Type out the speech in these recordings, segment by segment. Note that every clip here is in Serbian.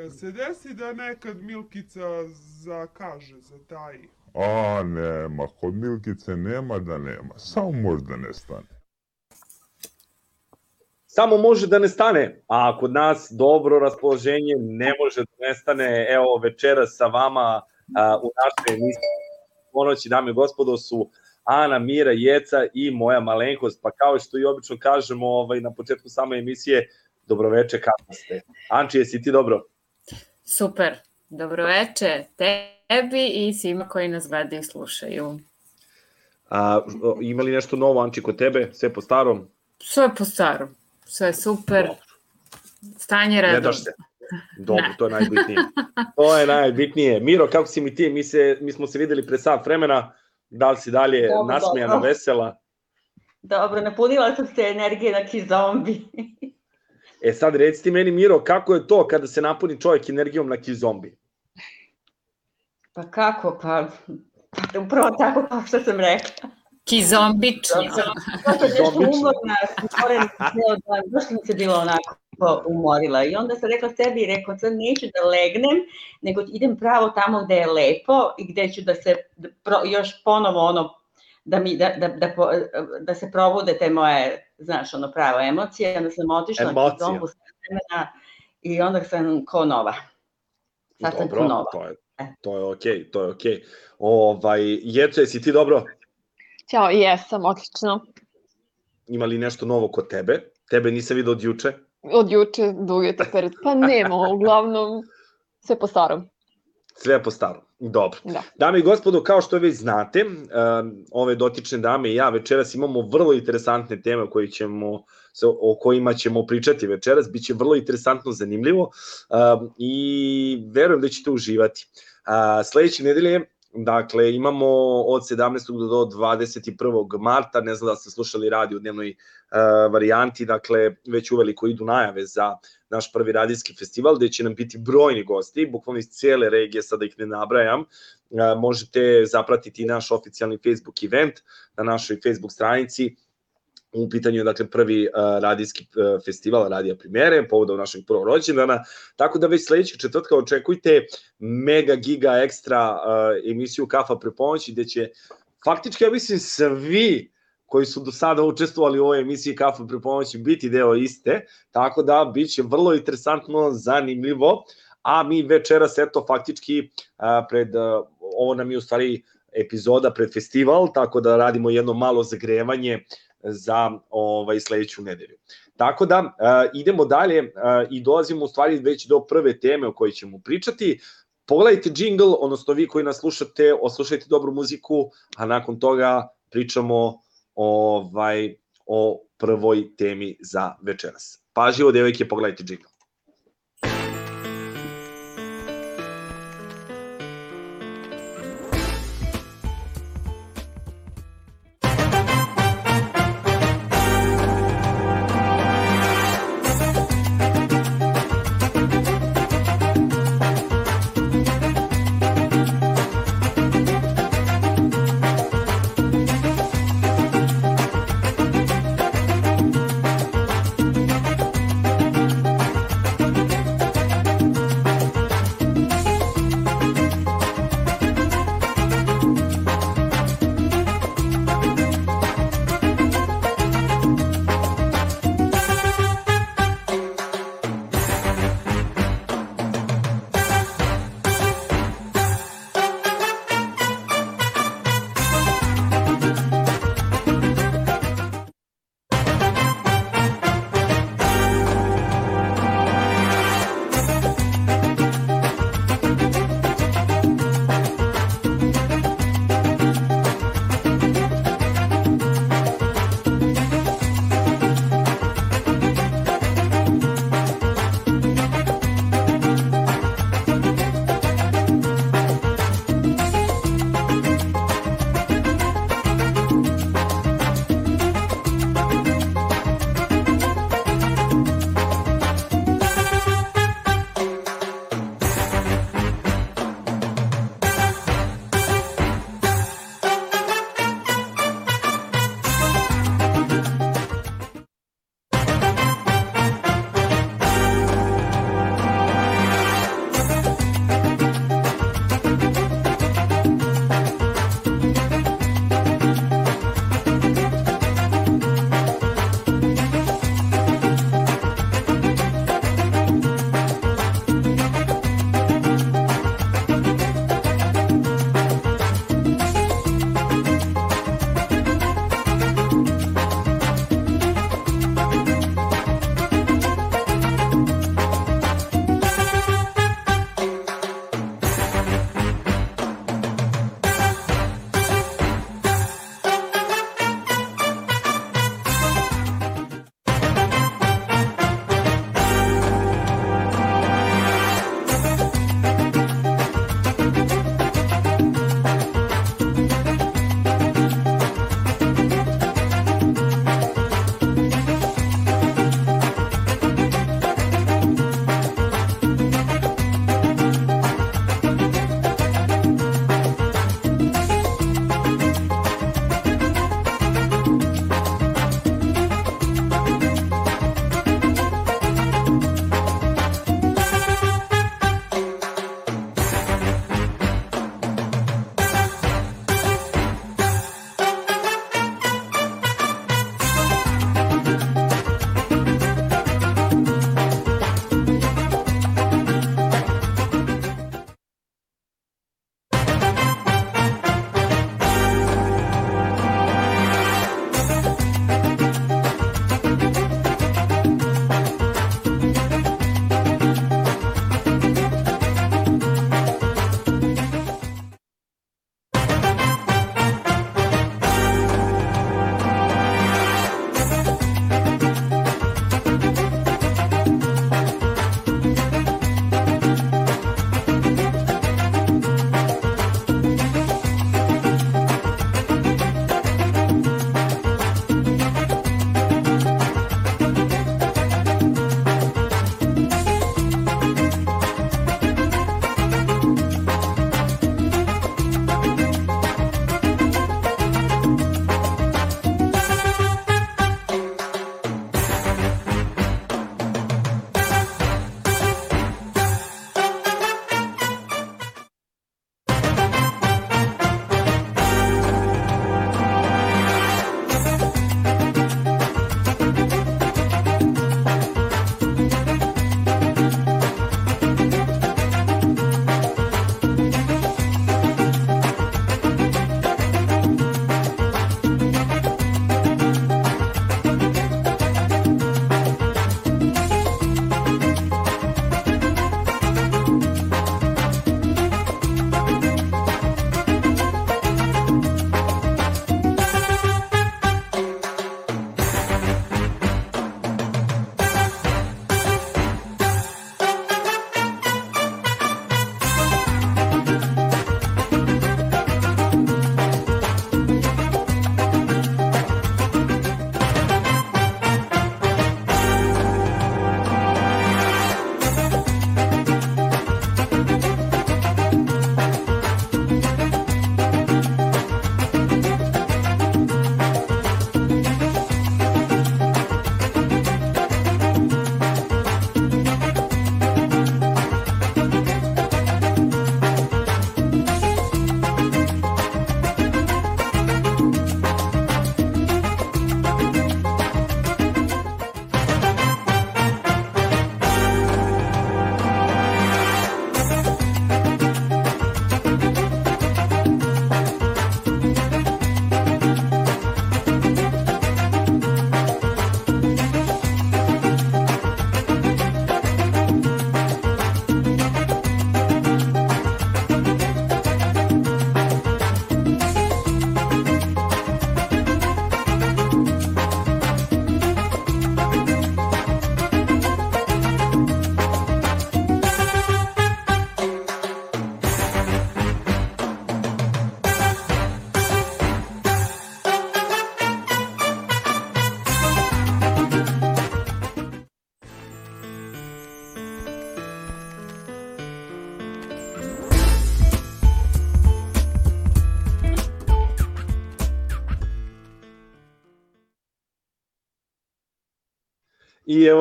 Jel se desi da nekad Milkica zakaže za taj? A, nema, kod Milkice nema da nema, samo možda ne stane. Samo može da ne stane, a kod nas dobro raspoloženje ne može da nestane. Evo, večera sa vama a, u našoj emisiji ponoći, dame i gospodo, su Ana, Mira, Jeca i moja malenkost. Pa kao što i obično kažemo ovaj, na početku same emisije, dobroveče, kako ste? Anči, jesi ti dobro? Super, dobroveče tebi i svima koji nas gledaju i slušaju. A, ima li nešto novo, Anči, kod tebe? Sve po starom? Sve po starom, sve super, Dobro. stanje redom. Ne daš se. Dobro, Ne. to je najbitnije. To je najbitnije. Miro, kako si mi ti? Mi, se, mi smo se videli pre sat vremena. Da li si dalje Dobro, nasmijana, dobro. vesela? Dobro, napunila sam se energije na kizombi. E sad reci ti meni, Miro, kako je to kada se napuni čovjek energijom na kizombi? Pa kako, pa, upravo tako kao što sam rekla. Kizombično. Zato nešto Zombično. umorna, sam ceo dan, baš sam se bila onako umorila. I onda sam rekla sebi, rekao, sad neću da legnem, nego idem pravo tamo gde je lepo i gde ću da se da pro, još ponovo ono, da, mi, da, da, da, po- da se probude te moje, znaš, ono pravo emocije. Onda sam otišla na sa vremena i onda sam ko nova. Sad sam ko nova. to je, to je okej, to je okej. Ovaj, Jeco, jesi ti dobro? Ćao, jesam, odlično. Ima li nešto novo kod tebe? Tebe nisam vidio od juče. Od juče duge te period. Pa nema, uglavnom sve po starom. Sve po starom. Dobro. Da. Dame i gospodo, kao što već znate, um, ove dotične dame i ja večeras imamo vrlo interesantne teme o, koji ćemo, o kojima ćemo pričati večeras. Biće vrlo interesantno, zanimljivo um, i verujem da ćete uživati. Sledeće nedelje Dakle, imamo od 17. do 21. marta, ne znam da ste slušali radio u dnevnoj uh, varijanti, dakle, već uveliko idu najave za naš prvi radijski festival, gde će nam biti brojni gosti, bukvalno iz cijele regije, sada ih ne nabrajam. A, Možete zapratiti naš oficijalni Facebook event na našoj Facebook stranici. U pitanju je dakle prvi uh, radijski uh, festival Radija Primere, povodom našeg prvog rođendana, tako da već sledećeg četvrtka očekujte mega giga ekstra uh, emisiju Kafa pre pomoći, gde će faktički, ja mislim, svi koji su do sada učestvovali u ovoj emisiji Kafa pre pomoći biti deo iste, tako da bit će vrlo interesantno, zanimljivo, a mi večeras, eto, faktički, a, pred, a, ovo nam je u stvari epizoda pred festival, tako da radimo jedno malo zagrevanje za ovaj sledeću nedelju. Tako da a, idemo dalje a, i dolazimo u stvari već do prve teme o kojoj ćemo pričati. Pogledajte jingle, odnosno vi koji nas slušate, oslušajte dobru muziku, a nakon toga pričamo ovaj o prvoj temi za večeras. Pažljivo, devojke, pogledajte jingle.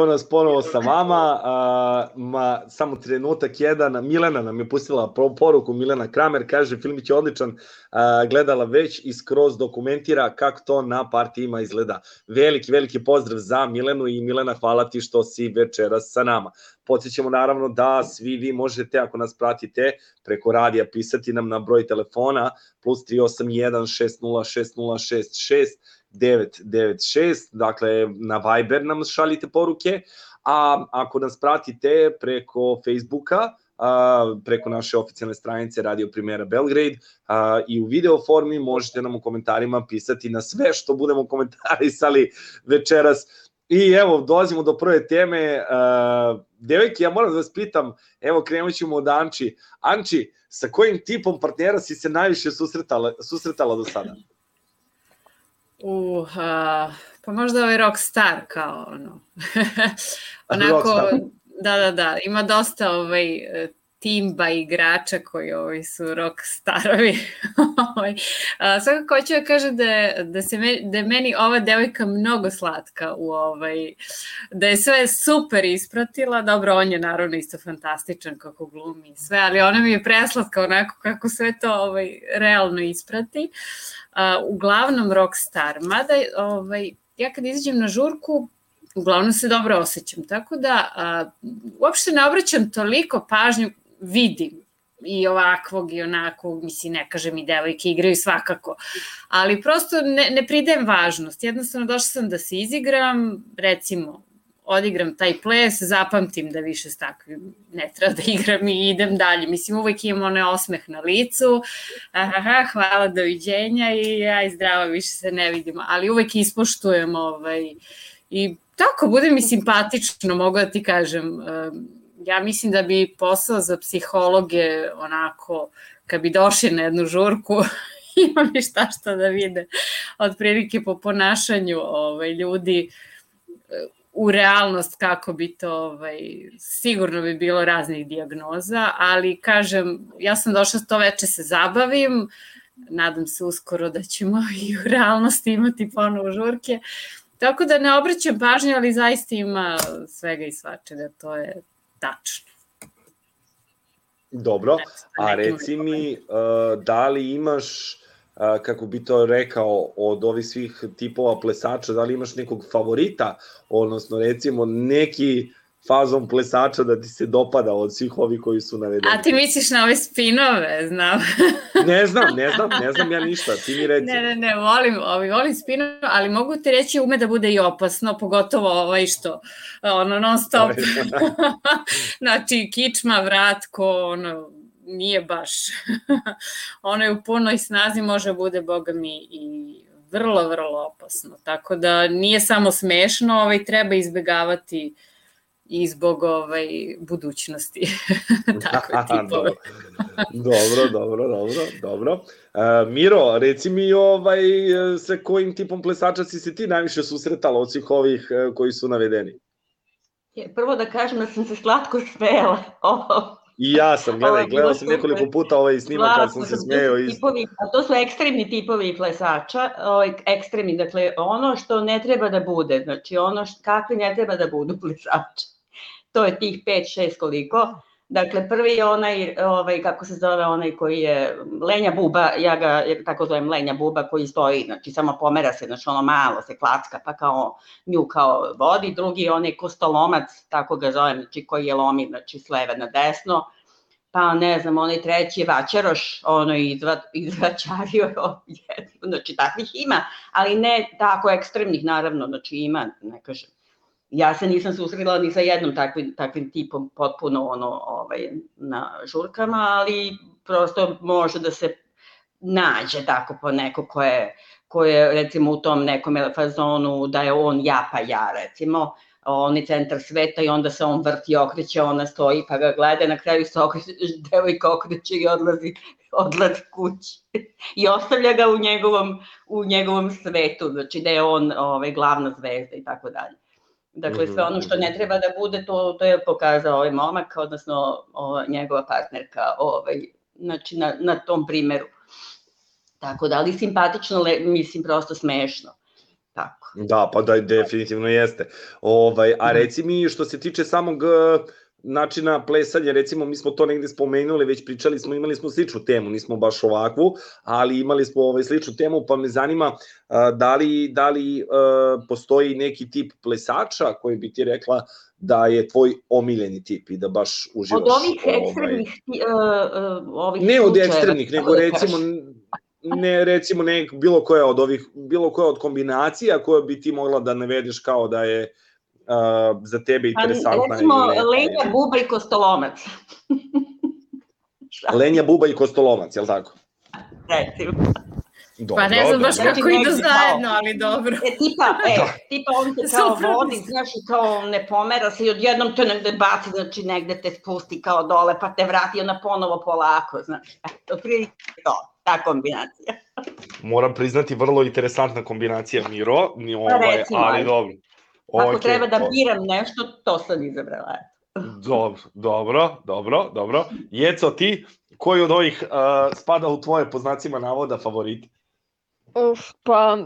Nas ponovo sa vama, a, ma, samo trenutak jedan, Milena nam je pustila poruku, Milena Kramer. Kaže filmić je odličan, a, gledala već i skroz dokumentira kako to na partijima izgleda. Veliki, veliki pozdrav za Milenu i Milena hvala ti što si večeras sa nama. Podsjećamo naravno da svi vi možete, ako nas pratite, preko radija pisati nam na broj telefona plus 381 606066 996, dakle na Viber nam šaljite poruke, a ako nas pratite preko Facebooka, a, preko naše oficijalne stranice Radio Primera Belgrade a, i u video formi možete nam u komentarima pisati na sve što budemo komentarisali večeras. I evo, dolazimo do prve teme. Uh, devojke, ja moram da vas pitam, evo krenut ćemo od Anči. Anči, sa kojim tipom partnera si se najviše susretala, susretala do sada? Uh, pa možda ovaj rockstar kao ono. Onako, Rockstar. da, da, da, ima dosta ovaj, timba igrača koji ovaj, su rockstarovi. ovaj. A, svakako hoću da kažem da, da, se me, da je meni ova devojka mnogo slatka u ovaj, da je sve super ispratila, dobro, on je naravno isto fantastičan kako glumi i sve, ali ona mi je preslatka onako kako sve to ovaj, realno isprati. Uh, uglavnom rockstar, mada ovaj, ja kad izađem na žurku, uglavnom se dobro osjećam, tako da a, uopšte ne obraćam toliko pažnju, vidim i ovakvog i onakvog, mislim, ne kažem i devojke igraju svakako, ali prosto ne, ne pridajem važnost, jednostavno došla sam da se izigram, recimo, odigram taj ples, zapamtim da više s takvim ne treba da igram i idem dalje. Mislim, uvek imam onaj osmeh na licu, aha, hvala, doviđenja i aj zdravo, više se ne vidimo, ali uvek ispoštujem ovaj, i tako, bude mi simpatično, mogu da ti kažem. Um, Ja mislim da bi posao za psihologe onako, kad bi došli na jednu žurku, imali šta šta da vide, otprilike po ponašanju ovaj, ljudi, u realnost kako bi to, ovaj, sigurno bi bilo raznih dijagnoza, ali kažem, ja sam došla to veče se zabavim, nadam se uskoro da ćemo i u realnosti imati ponovo žurke, tako da ne obraćam pažnju, ali zaista ima svega i svačega, to je tačno. Dobro, a reci moj mi, uh, da li imaš, uh, kako bi to rekao, od ovih svih tipova plesača, da li imaš nekog favorita, odnosno recimo neki fazom plesača da ti se dopada od svih ovih koji su navedeni? A ti misliš na ove spinove, znam. Ne znam, ne znam, ne znam ja ništa, ti mi reci. Ne, ne, ne, volim, ovi, volim spinove, ali mogu ti reći ume da bude i opasno, pogotovo ovaj što, ono, non stop. znači, kičma, vratko, ono, nije baš. ono je u punoj snazi, može bude, boga mi, i vrlo, vrlo opasno. Tako da nije samo smešno, ovaj, treba izbegavati i zbog ovaj, budućnosti. Tako je tipove. dobro, dobro, dobro, dobro. Uh, Miro, reci mi ovaj, sa kojim tipom plesača si se ti najviše susretala od svih ovih uh, koji su navedeni? Prvo da kažem da sam se slatko smela. I ja sam, gledaj, je gledao sam nekoliko puta ovaj snimak kad sam se smejao su isto. tipovi, a to su ekstremni tipovi plesača, ovaj, ekstremni, dakle ono što ne treba da bude, znači ono što, kakvi ne treba da budu plesači. To je tih 5-6 koliko. Dakle, prvi je onaj, ovaj, kako se zove, onaj koji je lenja buba, ja ga tako zovem lenja buba, koji stoji, znači samo pomera se, znači ono malo se klacka, pa kao nju kao vodi. Drugi je onaj kostolomac, tako ga zovem, znači koji je lomi, znači s leve na desno pa ne znam, onaj treći je Vaćaroš, ono izva, izvaćario jedno, znači takvih ima, ali ne tako ekstremnih naravno, znači ima, ne kažem. Ja se nisam susrela ni sa jednom takvim, takvim tipom potpuno ono, ovaj, na žurkama, ali prosto može da se nađe tako po neko ko je, ko je recimo u tom nekom fazonu da je on ja pa ja recimo, on je centar sveta i onda se on vrti, okreće, ona stoji pa ga gleda, na kraju se okreće, devojka okreće i odlazi, odlazi kući. I ostavlja ga u njegovom, u njegovom svetu, znači da je on ovaj, glavna zvezda i tako dalje. Dakle, sve ono što ne treba da bude, to, to je pokazao ovaj momak, odnosno ova, njegova partnerka, ovaj, znači na, na tom primeru. Tako da, ali simpatično, le, mislim, prosto smešno. tako. Da, pa da, definitivno jeste. Ovaj, a reci mi, što se tiče samog načina plesanja, recimo mi smo to negde spomenuli, već pričali smo, imali smo sličnu temu, nismo baš ovakvu, ali imali smo ovaj sličnu temu, pa me zanima a, da li, da li a, postoji neki tip plesača koji bi ti rekla da je tvoj omiljeni tip i da baš uživaš. Od ovih ekstremnih ti- uh, uh, ovih Ne od ekstremnih, nego kako da recimo ne recimo ne bilo koja od ovih bilo koja od kombinacija koja bi ti mogla da navedeš kao da je uh, za tebe Pa, interesantna Recimo, ili Lenja Buba i Kostolomac. Lenja Buba i Kostolovac, je li tako? Recimo. Dobro, Pa ne znam baš Znači, kako idu zajedno, ali dobro. E, tipa, e, Da. tipa on te kao Suprotno. vodi, znaš, i kao ne pomera se i odjednom te negde baci, znači negde te spusti kao dole, pa te vrati i onda ponovo polako, znaš. Eto, otprilike to, ta kombinacija. Moram priznati vrlo interesantna kombinacija Miro, ni ovaj, Pa recimo, ali dobro. Ako Okej, treba da biram nešto, to sam izabrala. Dobro, dobro, dobro, dobro. Jeco, ti, koji od ovih uh, spada u tvoje po znacima navoda favorit? Uf, pa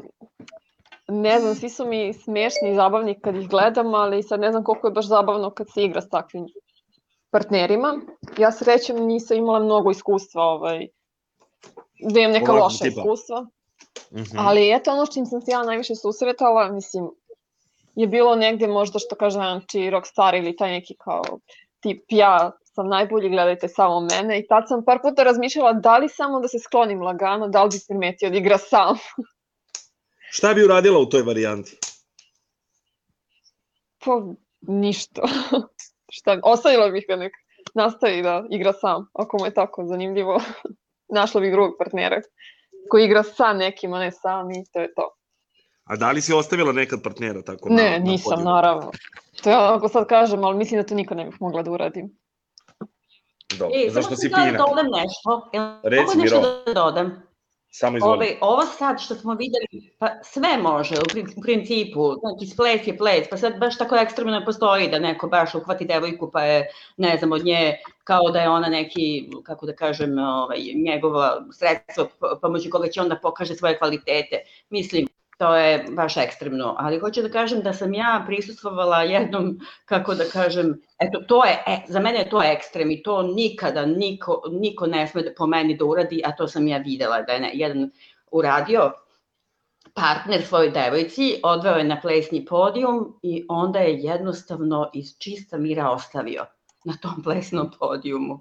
ne znam, svi su mi smešni i zabavni kad ih gledam, ali sad ne znam koliko je baš zabavno kad se igra s takvim partnerima. Ja srećem nisam imala mnogo iskustva, ovaj, da imam neka Ovakvog loša tipa. iskustva. Mhm. Ali eto ono čim sam se ja najviše susretala, mislim, je bilo negde možda što kaže znači rockstar ili taj neki kao tip ja sam najbolji, gledajte samo mene i tad sam par puta razmišljala da li samo da se sklonim lagano, da li bi primetio da igra sam. Šta bi uradila u toj varijanti? Pa ništa. Šta, ostavila bih ga nek nastavi da igra sam, ako mu je tako zanimljivo. Našla bih drugog partnera koji igra sa nekim, a ne sam i to je to. A da li si ostavila nekad partnera tako Ne, na, na nisam, podijumu? naravno. To ja ako sad kažem, ali mislim da to nikad ne bih mogla da uradim. Dobro, E, zašto si fina? da dodam nešto. Reci, Miro. da dodam? Samo izvoli. Ove, ovo sad što smo videli, pa sve može u pri- u principu, znači ples je ples, pa sad baš tako ekstremno ne postoji da neko baš uhvati devojku pa je, ne znam, od nje kao da je ona neki, kako da kažem, ovaj, njegova sredstvo po- pomoću koga će onda pokaže svoje kvalitete. Mislim, to je baš ekstremno, ali hoću da kažem da sam ja prisustvovala jednom, kako da kažem, eto, to je, e, za mene je to ekstrem i to nikada niko, niko ne sme da, po meni da uradi, a to sam ja videla da je ne, jedan uradio partner svojoj devojci, odveo je na plesni podijum i onda je jednostavno iz čista mira ostavio na tom plesnom podijumu.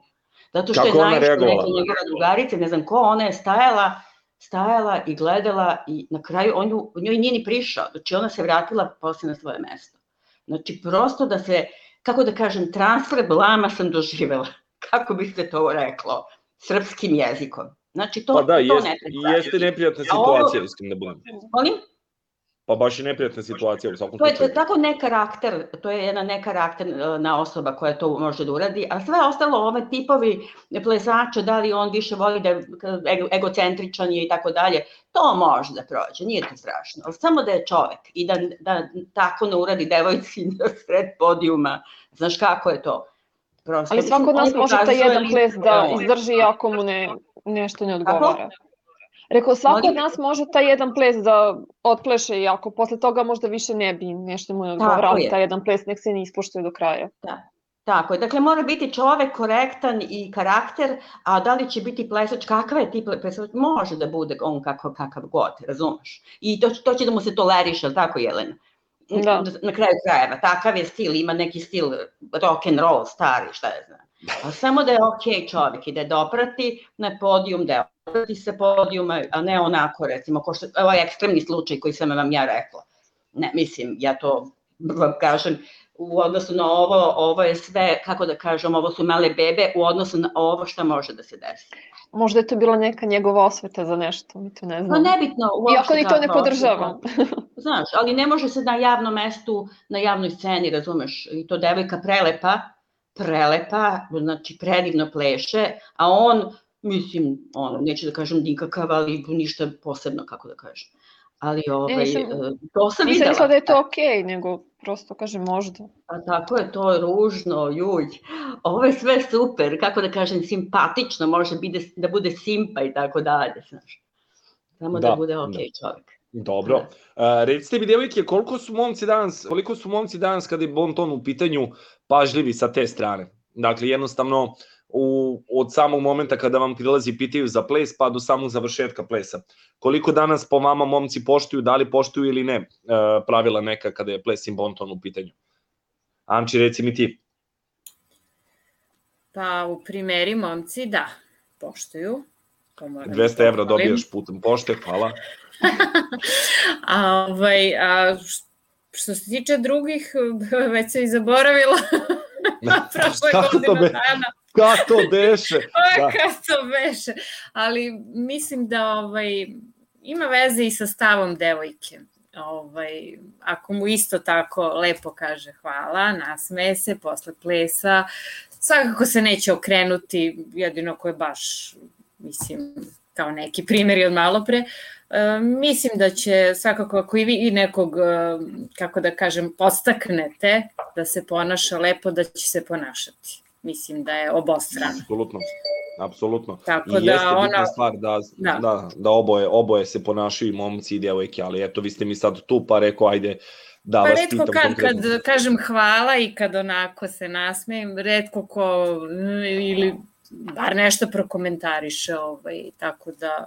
Zato što Kako je reagovala? neka njegova drugarica, ne znam ko, ona je stajala stajala i gledala i na kraju on ju, njoj nije ni prišao, znači ona se vratila posle na svoje mesto. Znači prosto da se, kako da kažem, transfer blama sam doživela, kako bi se to reklo, srpskim jezikom. Znači to, Pa da, to jest, ne treba jeste neprijatna situacija, iskreno da budem. Molim? Pa baš je neprijatna situacija u svakom To je slučaju. tako ne karakter, to je jedna nekarakterna osoba koja to može da uradi, a sve ostalo, ove tipovi plesača, da li on više voli da je ego- egocentričan je i tako dalje, to može da prođe, nije to strašno. Ali samo da je čovek i da, da tako ne uradi devojci na sred podijuma, znaš kako je to? Prosto, Ali svako od nas može taj pokazuje jedan ples da je izdrži ako mu ne, nešto ne odgovara. Rekao, svako od nas može taj jedan ples da otpleše i ako posle toga možda više ne bi nešto mu ne odgovara, Tako ali je. taj jedan ples nek se ne ispoštuje do kraja. Tako je, dakle mora biti čovek korektan i karakter, a da li će biti plesač, kakav je tip plesač, može da bude on kako, kakav god, razumeš? I to, to će da mu se toleriše, tako Jelena? Da. Na kraju krajeva, takav je stil, ima neki stil rock and roll, stari, šta je znam. A samo da je okej čovek i da je doprati na podijum, da je oprati sa podijuma, a ne onako, recimo, ko što, ovaj ekstremni slučaj koji sam vam ja rekla. Ne, mislim, ja to vam kažem, u odnosu na ovo, ovo je sve, kako da kažem, ovo su male bebe u odnosu na ovo šta može da se desi. Možda je to bila neka njegova osveta za nešto, mi to ne Pa znamo. nebitno, uopšte Iako ni to ne kakva podržavam. osveta. Znaš, ali ne može se na javnom mestu, na javnoj sceni, razumeš, i to devojka prelepa, prelepa, znači predivno pleše, a on, mislim, ono, neću da kažem nikakav, ali ništa posebno, kako da kažem. Ali ovaj, nisam- e, to sam Nisam videla. mislila da je to okej, nego prosto kažem možda. A tako je, to je ružno, juj. Ovo je sve super, kako da kažem, simpatično, može biti, da bude simpa i tako dalje, znaš. Samo da, Da, bude da. okej čovjek. Dobro. Uh, recite mi, devojke, koliko su momci danas, koliko su momci danas kada je bon ton u pitanju pažljivi sa te strane? Dakle, jednostavno, u, od samog momenta kada vam prilazi pitaju za ples pa do samog završetka plesa. Koliko danas po vama momci poštuju, da li poštuju ili ne uh, pravila neka kada je ples i bon ton u pitanju? Amči, reci mi ti. Pa u primeri momci da, poštuju. To moram da 200 evra dobijaš putem pošte, hvala. a, ovaj, a što se tiče drugih, već se i zaboravila. Prošle Kako godina be- dana. Kako to beše? Da. Kako to beše. Ali mislim da ovaj, ima veze i sa stavom devojke. Ovaj, ako mu isto tako lepo kaže hvala, nasmeje se posle plesa, svakako se neće okrenuti, jedino ko je baš, mislim, kao neki primjeri od malo pre, E, mislim da će svakako ako i vi nekog, e, kako da kažem, postaknete da se ponaša lepo, da će se ponašati. Mislim da je obostrano. Apsolutno. Apsolutno. Tako I da jeste bitna ona- stvar da, da. Da. da, oboje, oboje se ponašaju i momci i devojke, ali eto, vi ste mi sad tu pa rekao, ajde, da Pa vas redko pitam kad, konkretno. kad kažem hvala i kad onako se nasmejem, redko ko ili bar nešto prokomentariše, ovaj, tako da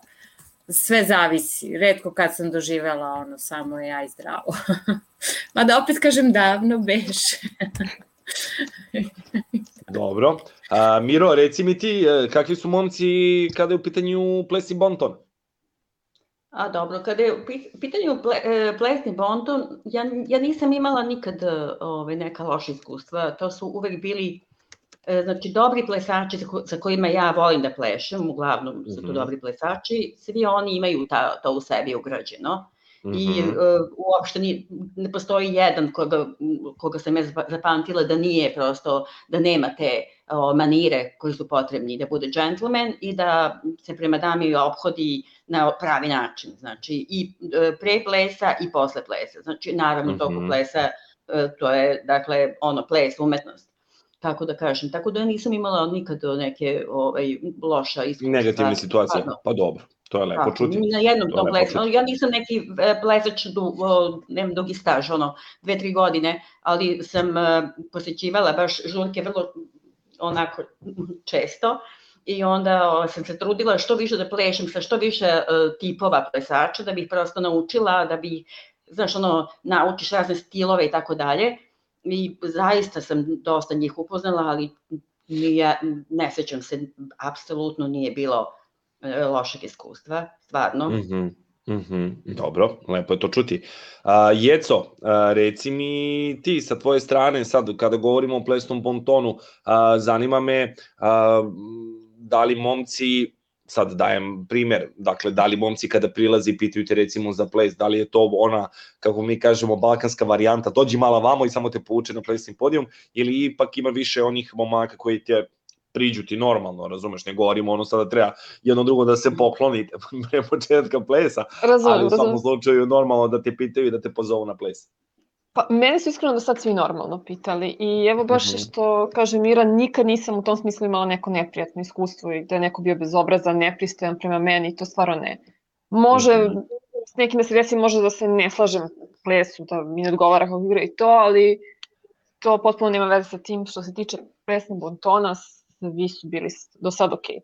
sve zavisi. Redko kad sam doživela ono samo ja i zdravo. Mada opet kažem davno beše. Dobro. A, Miro, reci mi ti, e, kakvi su momci kada je u pitanju ples i bonton? A dobro, kada je u pit- pitanju ple, e, plesni bonton, ja, ja nisam imala nikad e, ove, neka loša iskustva. To su uvek bili znači, dobri plesači sa, ko, sa kojima ja volim da plešem, uglavnom su to Mhm. dobri plesači, svi oni imaju ta, to u sebi ugrađeno. I Mhm. uh, uopšte ni, ne postoji jedan koga, koga sam ja zapa- zapamtila da nije prosto, da nema te o, manire koji su potrebni, da bude džentlmen i da se prema dami ophodi na pravi način, znači i e, pre plesa i posle plesa, znači naravno mm -hmm. toku plesa e, to je dakle ono ples, umetnost. Tako da kažem, tako da nisam imala nikad neke ovaj, loša iskustva. Negativne situacije, Stvarno. pa dobro, to je lepo Tako, čuti. Na jednom To tom plesu. Ja nisam neki e, plesač, du, nemam dugi staž, ono, dve, tri godine, ali sam e, posećivala baš žurke vrlo onako često i onda o, sam se trudila što više da plešem sa što više e, tipova plesača, da bih prosto naučila, da bi, znaš, ono, naučiš razne stilove i tako dalje. I zaista sam dosta njih upoznala, ali nije, ne sećam se, apsolutno nije bilo e, lošeg iskustva, stvarno. Mm. Mhm. Mhm, dobro, lepo je to čuti. A, Jeco, a, reci mi ti sa tvoje strane, sad kada govorimo o plesnom pontonu, a, zanima me a, da li momci, sad dajem primer, dakle da li momci kada prilazi pitaju te recimo za ples, da li je to ona, kako mi kažemo, balkanska varijanta, dođi mala vamo i samo te pouče na plesni podijum, ili ipak ima više onih momaka koji te priđu ti normalno, razumeš, ne govorimo ono sada treba jedno drugo da se poklonite pre početka plesa, ali Razumem, u svakom slučaju normalno da te pitaju i da te pozovu na ples. Pa, mene su iskreno do sad svi normalno pitali i evo baš Mhm. što kaže Mira, nikad nisam u tom smislu imala neko neprijatno iskustvo i da je neko bio bezobrazan, nepristojan prema meni, to stvarno ne. Može, Mhm. s nekim da se desi može da se ne slažem u plesu, da mi ne odgovara kako igra i to, ali to potpuno nema veze sa tim što se tiče plesnog bontona, svi su bili do sad okej.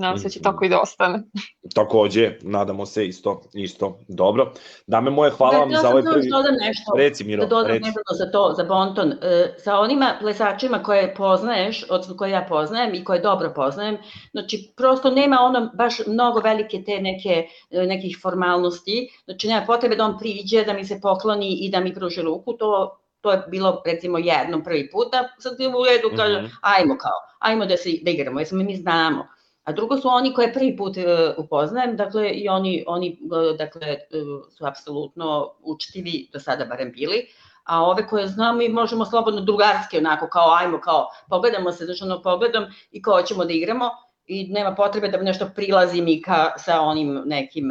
Nadam se da će Mhm. tako i da ostane. Takođe, nadamo se isto, isto. Dobro. Dame moje, hvala vam ja za ovaj prvi... da dodam nešto. Reci, Miro, da dodam reci. vezano za to, za bonton. E, sa onima plesačima koje poznaješ, odnosno koje ja poznajem i koje dobro poznajem, znači prosto nema ono baš mnogo velike te neke, e, nekih formalnosti, znači nema potrebe da on priđe, da mi se pokloni i da mi pruži ruku, to to je bilo recimo jednom prvi put, da sad je u redu kaže, Mhm. ajmo kao, ajmo da se da igramo, jer smo mi znamo. A drugo su oni koje prvi put uh, upoznajem, dakle i oni, oni uh, dakle, uh, su apsolutno učtivi, do sada barem bili, a ove koje znamo i možemo slobodno drugarski onako kao ajmo kao pogledamo se znači ono pogledom i kao ćemo da igramo i nema potrebe da nešto prilazim i ka, sa onim nekim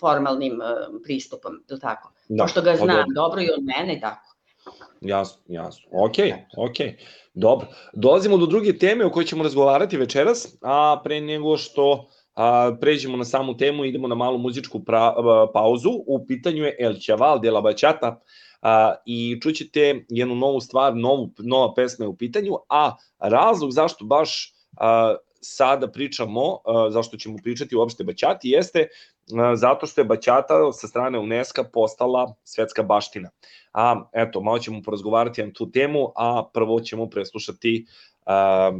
formalnim pristupom, to tako. Da, Pošto ga pa znam dobro. dobro i od mene tako. Jasno, jasno. Ok, ok. Dobro. Dolazimo do druge teme o kojoj ćemo razgovarati večeras, a pre nego što a, pređemo na samu temu, idemo na malu muzičku pra, a, pauzu. U pitanju je El Chaval de la Bachata a, i čućete jednu novu stvar, novu, nova pesma je u pitanju, a razlog zašto baš a, sada pričamo, zašto ćemo pričati uopšte Baćati, jeste zato što je Baćata sa strane UNESCO postala svetska baština. A eto, malo ćemo porazgovarati na tu temu, a prvo ćemo preslušati a,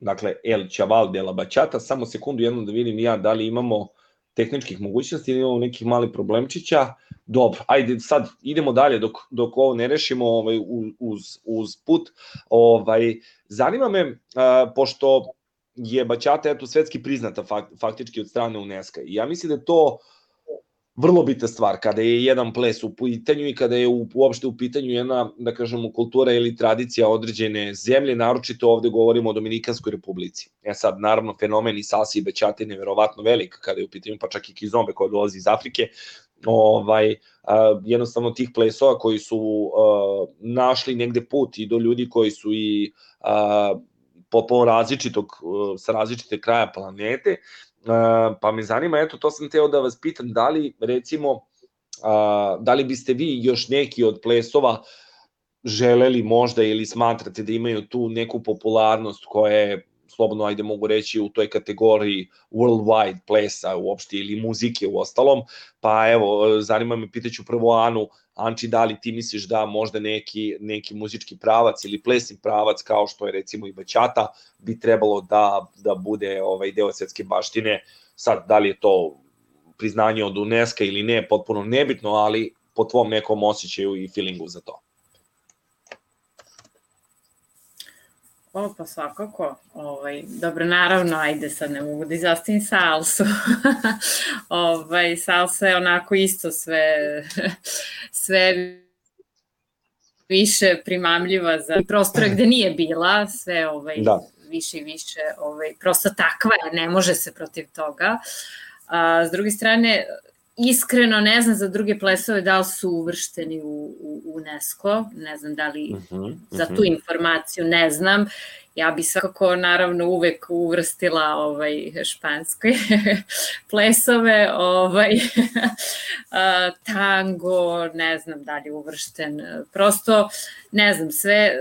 dakle El Chaval de la Bachata, samo sekundu jednu da vidim ja da li imamo tehničkih mogućnosti ili imamo nekih malih problemčića. Dobro, ajde sad idemo dalje dok, dok ovo ne rešimo ovaj, uz, uz put. Ovaj, zanima me, a, pošto je Bachata eto, svetski priznata fakt, faktički od strane UNESCO. I ja mislim da je to vrlo bitna stvar kada je jedan ples u pitanju i kada je u, uopšte u pitanju jedna, da kažemo, kultura ili tradicija određene zemlje, naročito ovde govorimo o Dominikanskoj republici. E sad, naravno, fenomen i salsa i bečata je neverovatno velik kada je u pitanju, pa čak i kizombe koja dolazi iz Afrike, ovaj, a, jednostavno tih plesova koji su a, našli negde put i do ljudi koji su i a, po, po različitog, sa različite kraja planete, pa me zanima, eto, to sam teo da vas pitam, da li, recimo, da li biste vi još neki od plesova želeli možda ili smatrate da imaju tu neku popularnost koja je slobodno ajde mogu reći u toj kategoriji worldwide plesa uopšte ili muzike u ostalom, pa evo, zanima me, pitaću prvo Anu, Anči, da li ti misliš da možda neki, neki muzički pravac ili plesni pravac, kao što je recimo i Baćata, bi trebalo da, da bude ovaj deo svetske baštine, sad, da li je to priznanje od UNESCO ili ne, potpuno nebitno, ali po tvom nekom osjećaju i feelingu za to. O, pa svakako. Ovaj, dobro, naravno, ajde sad ne mogu da izostavim salsu. ovaj, salsa je onako isto sve, sve više primamljiva za prostore gde nije bila, sve ovaj, da. više i više, ovaj, prosto takva je, ne može se protiv toga. A, s druge strane, iskreno ne znam za druge plesove da li su uvršteni u, u UNESCO, ne znam da li uh -huh, uh -huh. za tu informaciju ne znam ja bi svakako naravno uvek uvrstila ovaj španske plesove, ovaj tango, ne znam da li uvršten. Prosto ne znam, sve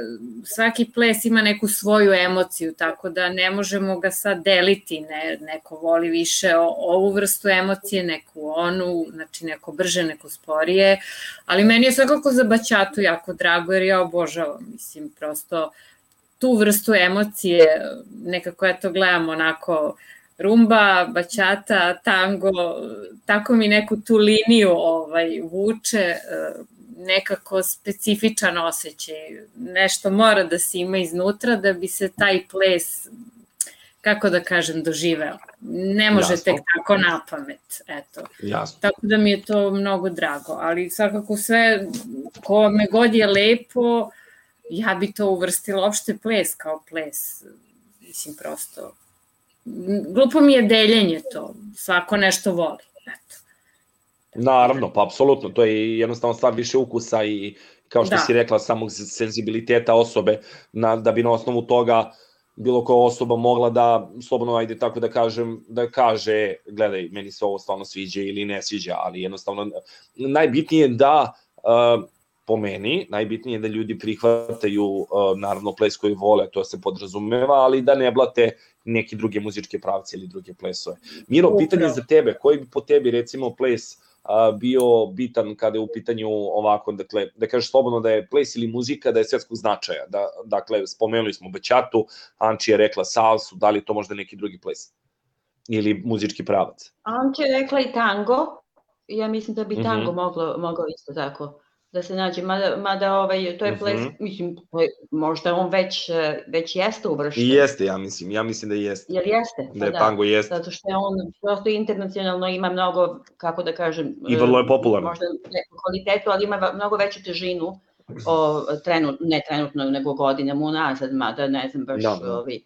svaki ples ima neku svoju emociju, tako da ne možemo ga sad deliti, ne, neko voli više ovu vrstu emocije, neku onu, znači neko brže, neko sporije, ali meni je svakako za baćatu jako drago jer ja obožavam, mislim, prosto tu vrstu emocije, nekako ja to gledam onako rumba, bačata, tango, tako mi neku tu liniju ovaj, vuče, e, nekako specifičan osjećaj. Nešto mora da se ima iznutra da bi se taj ples kako da kažem, doživeo. Ne može Jasno. tek tako na pamet, eto. Jasno. Tako da mi je to mnogo drago, ali svakako sve, ko me god je lepo, ja bi to uvrstila opšte ples kao ples. Mislim, prosto, glupo mi je deljenje to, svako nešto voli, eto. Naravno, pa apsolutno, to je jednostavno stvar više ukusa i kao što da. si rekla, samog senzibiliteta osobe, na, da bi na osnovu toga bilo koja osoba mogla da, slobodno ajde tako da kažem, da kaže, gledaj, meni se ovo stvarno sviđa ili ne sviđa, ali jednostavno najbitnije je da uh, po meni, najbitnije je da ljudi prihvataju uh, naravno ples koji vole, to se podrazumeva, ali da ne blate neke druge muzičke pravce ili druge plesove. Miro, pitanje za tebe, koji bi po tebi recimo ples uh, bio bitan kada je u pitanju ovako, dakle, da kažeš slobodno da je ples ili muzika da je svetskog značaja, da, dakle, spomenuli smo Bećatu, Anči je rekla salsu, da li to možda neki drugi ples? Ili muzički pravac? Anči je rekla i tango, ja mislim da bi tango mm -hmm. moglo, moglo isto tako da se nađe, mada, mada ovaj, to je ples, mm -hmm. mislim, možda on već, već jeste uvršten. I jeste, ja mislim, ja mislim da jeste. Jer jeste? Da je pa da, tango jeste. Zato što je on prosto internacionalno ima mnogo, kako da kažem... I vrlo je popularno. Možda kvalitetu, ali ima mnogo veću težinu o, trenut, ne trenutno, nego godinama unazad, mada ne znam baš da, da. ovi,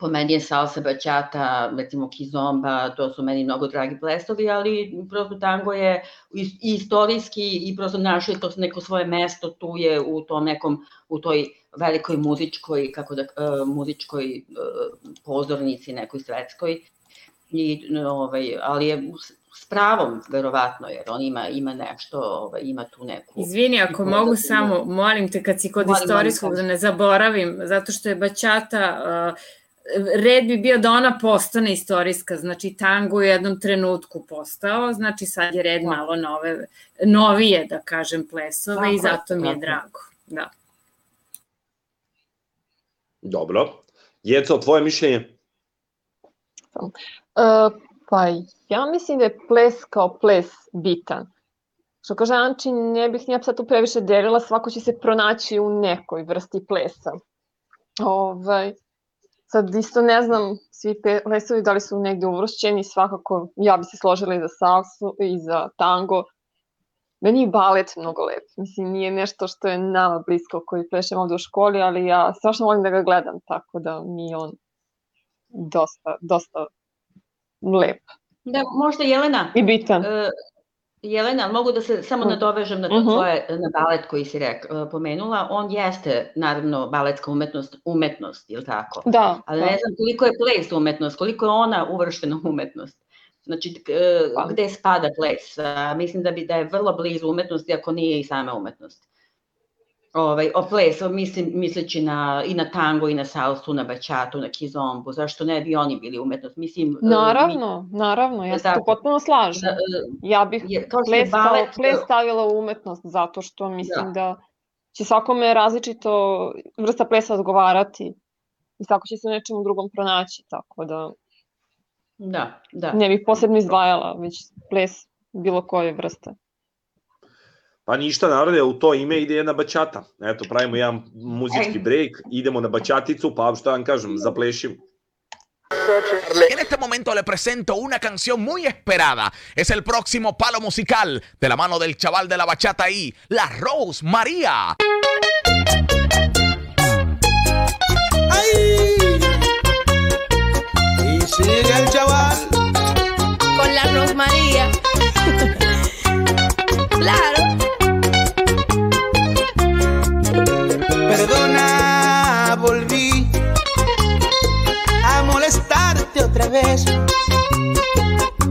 po meni je salsa, bachata, recimo kizomba, to su meni mnogo dragi plesovi, ali prosto tango je i istorijski i prosto našao je to neko svoje mesto tu je u tom nekom, u toj velikoj muzičkoj, kako da, uh, muzičkoj uh, pozornici nekoj svetskoj. I, ovaj, ali je s pravom, verovatno, jer on ima, ima nešto, ovaj, ima tu neku... Izvini, ako neku mogu pozadinu. samo, molim te, kad si kod Molim, istorijskog, molim, da ne zaboravim, zato što je Bačata, uh, red bi bio da ona postane istorijska, znači tango u jednom trenutku postao, znači sad je red Da. malo nove, novije, da kažem, plesove Tako i je, zato mi je tako je. drago. Da. Dobro. Jeco, tvoje mišljenje? E, pa ja mislim da je ples kao ples bitan. Što kaže Anči, ne bih nija sad tu previše delila, svako će se pronaći u nekoj vrsti plesa. Ovaj, sad isto ne znam, svi pe- plesovi da li su negde uvršćeni, svakako ja bi se složila i za salsu i za tango. Meni je balet mnogo lep. Mislim, nije nešto što je nama blisko koji plešemo ovde u školi, ali ja strašno volim da ga gledam, tako da mi je on dosta, dosta lep Da, možda Jelena, i bitan. E, Jelena, mogu da se samo Mm. nadovežem na to Mhm. tvoje, na balet koji si rek, e, pomenula. On jeste, naravno, baletska umetnost, umetnost, ili tako? Da, Ali da. ne znam koliko je ples umetnost, koliko je ona uvrštena umetnost. Znači, e, Pa. gde spada ples? Mislim da bi da je vrlo blizu umetnosti, ako nije i sama umetnost. Ovaj, o ples, o, mislim, misleći na, i na tango, i na salsu, na bačatu, na kizombu, zašto ne bi oni bili umetnost? Mislim, e, Naravno, naravno, ja se tu potpuno slažem. Mi, e, Ja bih je, ples balet, ples stavila u umetnost, zato što mislim Da. da će svakome različito vrsta plesa odgovarati i svako će se u nečemu drugom pronaći, tako da Da, da. ne bih posebno izdvajala, već ples bilo koje vrste. Pa ništa, narode, u to ime ide jedna bačata. Eto, pravimo jedan muzički break, idemo na bačaticu, pa šta vam kažem, zaplešimo. En este momento le presento una canción muy esperada. Es el próximo palo musical de la mano del chaval de la bachata ahí, la Rose María. Y sigue el chaval. con la Rosmaría. claro. Perdona, volví a molestarte otra vez.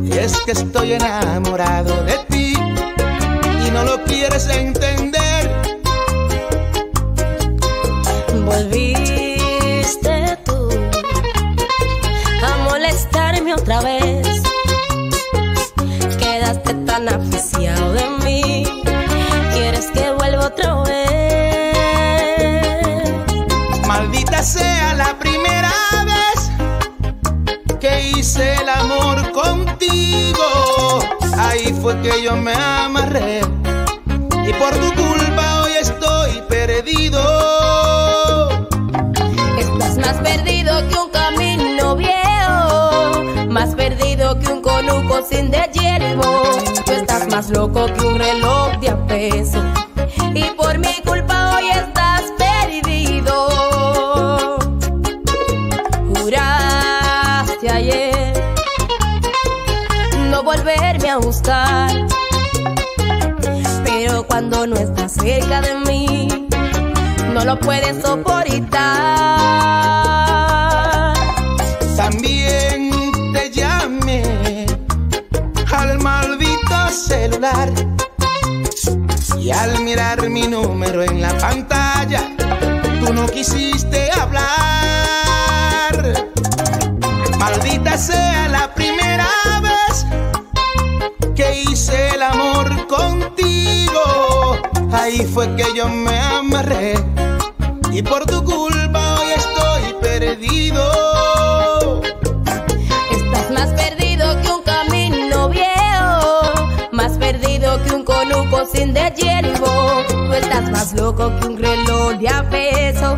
Y es que estoy enamorado de ti y no lo quieres entender. Volviste tú a molestarme otra vez. Quedaste tan aficiado de mí. Quieres que vuelva otra vez. Sea la primera vez que hice el amor contigo. Ahí fue que yo me amarré. Y por tu culpa hoy estoy perdido. Estás más perdido que un camino viejo, más perdido que un conuco sin de hierbo. Tú estás más loco que un reloj de a no estás cerca de mí no lo puedes soportar. También te llamé al maldito celular. Y al mirar mi número en la pantalla, tú no quisiste hablar. Maldita sea la primera vez que hice el amor contigo. Ahí fue que yo me amarré. Y por tu culpa hoy estoy perdido. Estás más perdido que un camino viejo, más perdido que un conuco sin de hierbo. Tú estás más loco que un reloj de a peso,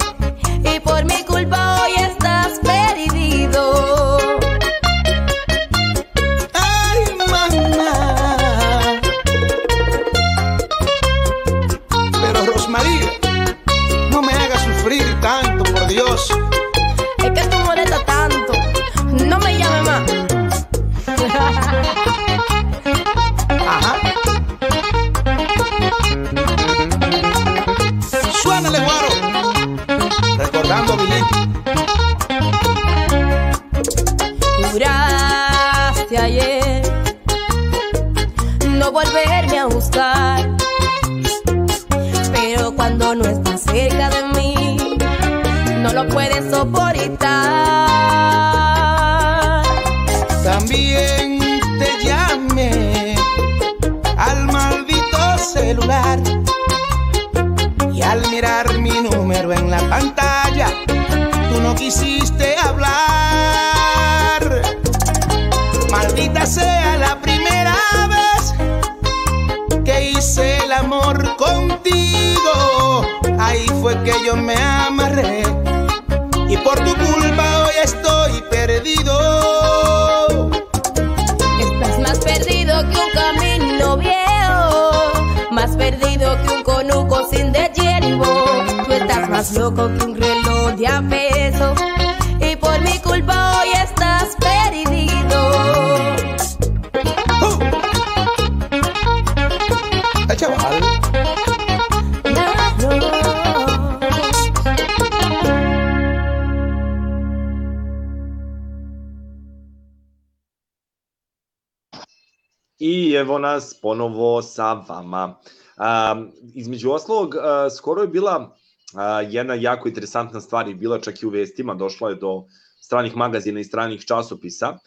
ponovo sa vama. A, između oslog, a, skoro je bila a, jedna jako interesantna stvar i bila čak i u vestima, došla je do stranih magazina i stranih časopisa,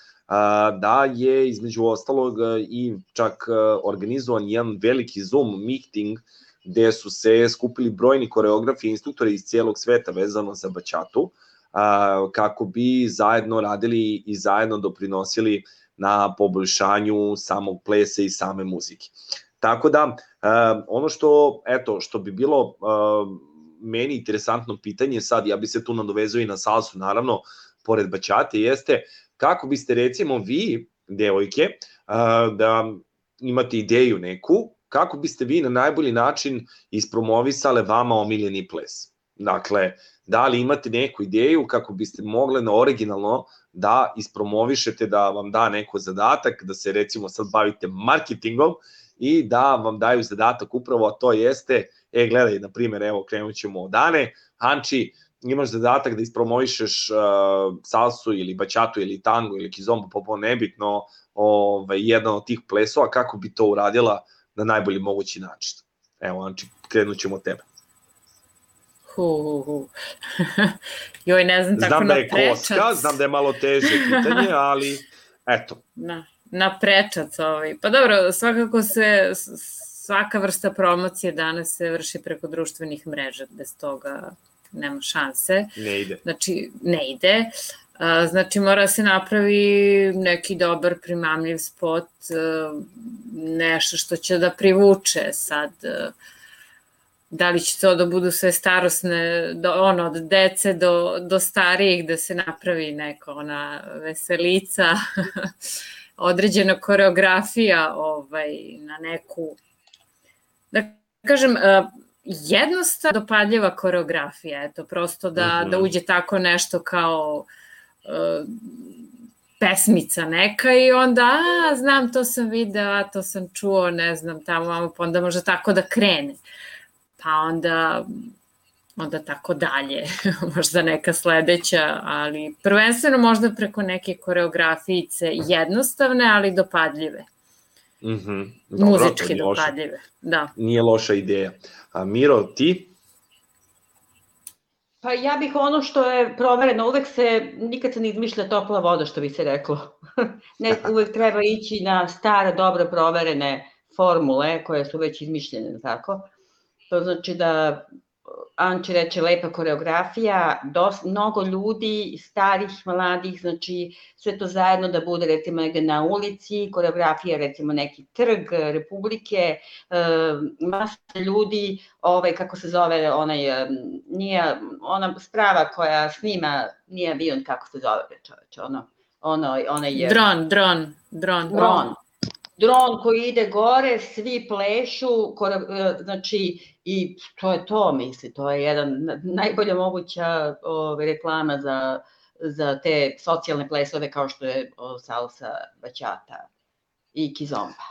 da je između ostalog i čak organizovan jedan veliki Zoom meeting gde su se skupili brojni koreografi i instruktori iz cijelog sveta vezano za bačatu, kako bi zajedno radili i zajedno doprinosili na poboljšanju samog plesa i same muzike. Tako da, uh, ono što, eto, što bi bilo uh, meni interesantno pitanje sad, ja bi se tu nadovezao i na salsu, naravno, pored bačate, jeste kako biste recimo vi, devojke, uh, da imate ideju neku, kako biste vi na najbolji način ispromovisale vama omiljeni ples? Dakle, da li imate neku ideju kako biste mogle na originalno da ispromovišete, da vam da neko zadatak, da se recimo sad bavite marketingom i da vam daju zadatak upravo, a to jeste, e gledaj, na primjer, evo krenut ćemo od Ane, Anči, imaš zadatak da ispromovišeš uh, salsu ili bačatu ili tango ili kizombo, popo nebitno, ovaj, jedan od tih plesova, kako bi to uradila na najbolji mogući način. Evo, Anči, krenut ćemo od tebe. Hu, hu, hu. Joj, ne znam tako Znam da je koska, prečac. znam da je malo teže pitanje, ali eto. Na, na prečac ovaj. Pa dobro, svakako se svaka vrsta promocije danas se vrši preko društvenih mreža, bez toga nema šanse. Ne ide. Znači, ne ide. A, Znači, mora se napravi neki dobar, primamljiv spot, e, nešto što će da privuče sad e, da li će to da budu sve starosne, do, ono, od dece do, do starijih, da se napravi neka ona veselica, određena koreografija ovaj, na neku, da kažem, e, jednostavno dopadljiva koreografija, eto, prosto da, Mhm. da uđe tako nešto kao e, pesmica neka i onda, a, znam, to sam video, a to sam čuo, ne znam, tamo, pa onda može tako da krene. Pa onda, onda tako dalje, možda neka sledeća, ali prvenstveno možda preko neke koreografijice jednostavne, ali dopadljive, Mhm. Dobro, to muzički dopadljive, da. Nije loša ideja. A Miro, ti? Pa ja bih ono što je provereno, uvek se, nikad se ne izmišlja topla voda, što bi se reklo. ne, uvek treba ići na stare, dobre, proverene formule koje su već izmišljene, tako? To znači da Anči reče lepa koreografija, dos, mnogo ljudi, starih, mladih, znači sve to zajedno da bude recimo na ulici, koreografija recimo neki trg Republike, e, masa ljudi, ovaj, kako se zove, onaj, e, nije, ona sprava koja snima, nije avion, kako se zove, bre, čoveče, ono, ono, onaj je... Dron, dron, dron. Dron. Dron koji ide gore, svi plešu, kore, znači, i to je to, misli, to je jedan na- najbolja moguća ove, reklama za, za te socijalne plesove kao što je o, salsa, bačata i kizomba.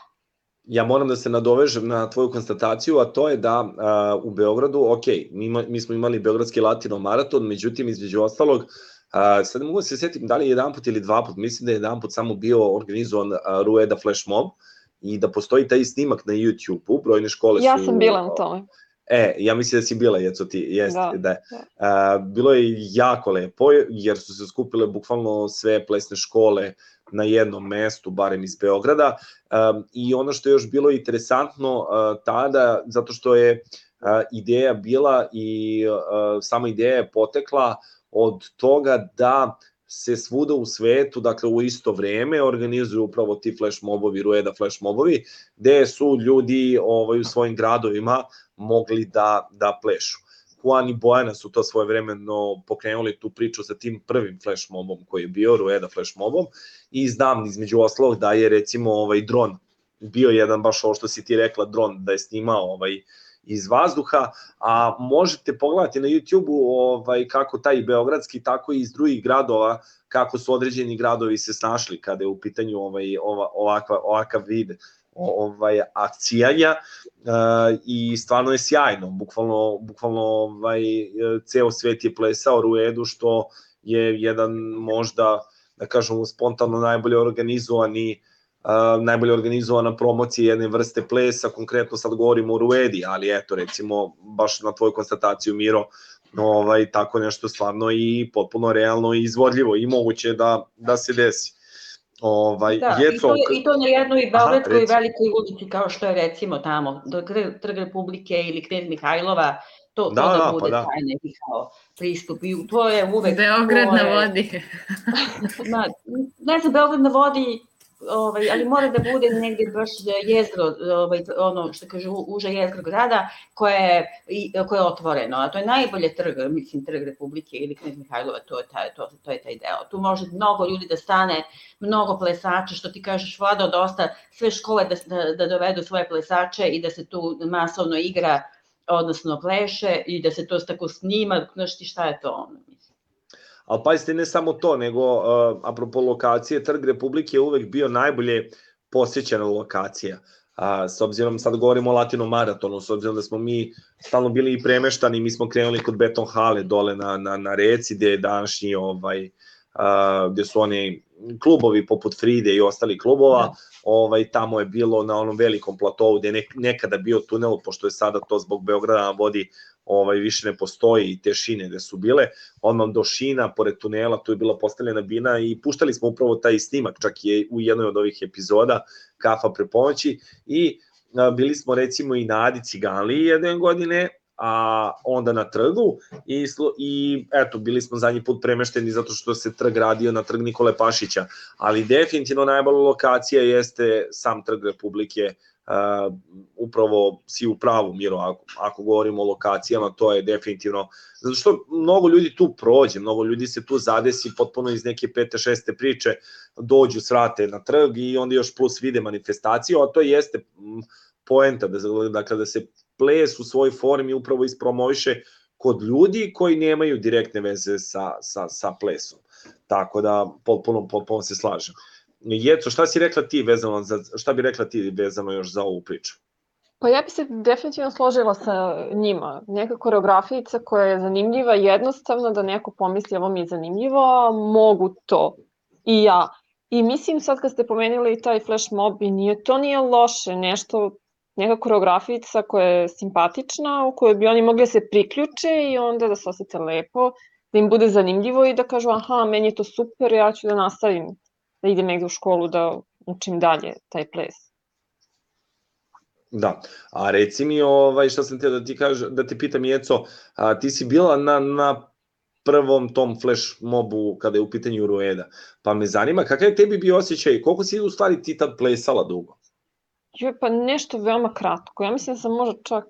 Ja moram da se nadovežem na tvoju konstataciju, a to je da a, u Beogradu, ok, mi, ima, mi smo imali Beogradski latino maraton, međutim, između ostalog, a, sad ne mogu da se setim da li je jedan put ili dva put, mislim da je jedan put samo bio organizovan a, Rueda Flash Mob i da postoji taj snimak na YouTube-u, brojne škole Ja su... sam bila na tome. E, ja mislim da si bila, Jeco, ti, jeste, da. Da, da. A, bilo je jako lepo, jer su se skupile bukvalno sve plesne škole na jednom mestu, barem iz Beograda, um, i ono što je još bilo interesantno uh, tada, zato što je uh, ideja bila i uh, sama ideja je potekla od toga da se svuda u svetu, dakle u isto vreme, organizuju upravo ti flash mobovi, Rueda flash mobovi, gde su ljudi ovaj, u svojim gradovima mogli da, da plešu. Juan i Bojana su to svoje vremeno pokrenuli tu priču sa tim prvim flash mobom koji je bio, Rueda flash mobom, i znam između ostalog da je recimo ovaj dron bio jedan baš ovo što si ti rekla dron da je snimao ovaj iz vazduha, a možete pogledati na YouTube-u ovaj, kako taj beogradski, tako i iz drugih gradova, kako su određeni gradovi se snašli kada je u pitanju ovaj, ova, ovakva, ovakav vid ovaj akcijanja uh, i stvarno je sjajno. Bukvalno bukvalno ovaj ceo svet je plesao Ruedu što je jedan možda da kažemo spontano najbolje organizovani uh, najbolje organizovana promocija jedne vrste plesa, konkretno sad govorimo o Ruedi, ali eto recimo baš na tvoju konstataciju Miro, ovaj, tako nešto stvarno i potpuno realno i izvodljivo i moguće da, da se desi. Ovaj, Da, je i to, i to na jednoj Aha, Beogradskoj reci. velikoj ulici kao što je recimo tamo Trg, Trg Republike ili Knez Mihajlova, to, Da, to da, da, bude pa da. taj neki kao pristup i to je uvek... Beograd to na vodi. Ma, ne znam, Beograd na vodi, ovaj, ali mora da bude negde baš jezgro, ovaj, ono što kaže u- uža jezgro grada, koje koje je otvoreno, a to je najbolje trg, mislim, trg Republike ili Knez Mihajlova, to je taj, to, to je taj deo. Tu može mnogo ljudi da stane, mnogo plesača, što ti kažeš, Vlado, dosta, sve škole da, da, da dovedu svoje plesače i da se tu masovno igra, odnosno pleše i da se to tako snima, znaš ti šta je to ono. Ali pazite, ne samo to, nego uh, apropo lokacije, Trg Republike je uvek bio najbolje posjećena lokacija. A, s obzirom, sad govorimo o Latino maratonu, s obzirom da smo mi stalno bili i premeštani, mi smo krenuli kod Beton Hale dole na, na, na reci, gde je današnji, ovaj, a, gde su oni klubovi poput Fride i ostali klubova, ovaj, tamo je bilo na onom velikom platovu gde je nek, nekada bio tunel, pošto je sada to zbog Beograda na vodi ovaj, više ne postoji i te šine gde su bile, odmah do šina, pored tunela, tu je bila postavljena bina i puštali smo upravo taj snimak, čak je u jednoj od ovih epizoda Kafa pre pomoći i a, bili smo recimo i na Adi Ciganliji jedne godine, a onda na trgu i, slu- i eto, bili smo zadnji put premešteni zato što se trg radio na trg Nikole Pašića, ali definitivno najbolja lokacija jeste sam trg Republike, uh, upravo si u pravu Miro, ako, ako govorimo o lokacijama, to je definitivno, zato što mnogo ljudi tu prođe, mnogo ljudi se tu zadesi potpuno iz neke pete, šeste priče, dođu, srate na trg i onda još plus vide manifestaciju, a to jeste poenta, da, dakle da se ples u svojoj formi upravo ispromoviše kod ljudi koji nemaju direktne veze sa, sa, sa plesom. Tako da potpuno, potpuno se slažem. Jeco, šta si rekla ti vezano za, šta bi rekla ti vezano još za ovu priču? Pa ja bi se definitivno složila sa njima. Neka koreografijica koja je zanimljiva, jednostavno da neko pomisli ovo mi je zanimljivo, mogu to. I ja. I mislim sad kad ste pomenuli taj flash mob i nije, to nije loše, nešto, neka koreografijica koja je simpatična, u kojoj bi oni mogli da se priključe i onda da se osete lepo, da im bude zanimljivo i da kažu aha, meni je to super, ja ću da nastavim, da idem negde u školu da učim dalje taj ples. Da, a reci mi ovaj, šta sam te da ti kaže, da te pitam Jeco, a, ti si bila na, na prvom tom flash mobu kada je u pitanju Rueda, pa me zanima kakav je tebi bio osjećaj, koliko si u stvari ti tad plesala dugo? Jo, pa nešto veoma kratko. Ja mislim da sam možda čak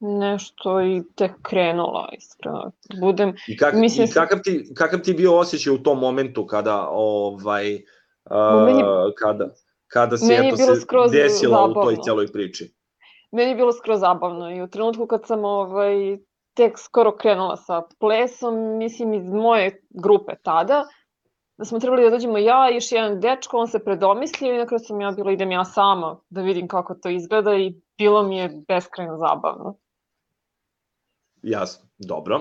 nešto i tek krenula, iskreno. Budem, I, kak, Mislim i kakav, ti, kakav ti bio osjećaj u tom momentu kada ovaj Meni- uh, kada kada se eto se desila u toj zabavno. celoj priči. meni je bilo skroz zabavno i u trenutku kad sam ovaj, tek skoro krenula sa plesom, mislim iz moje grupe tada, da smo trebali da dođemo ja i još jedan dečko, on se predomislio i na kraju sam ja bila idem ja sama da vidim kako to izgleda i bilo mi je beskrajno zabavno. Jasno. Dobro.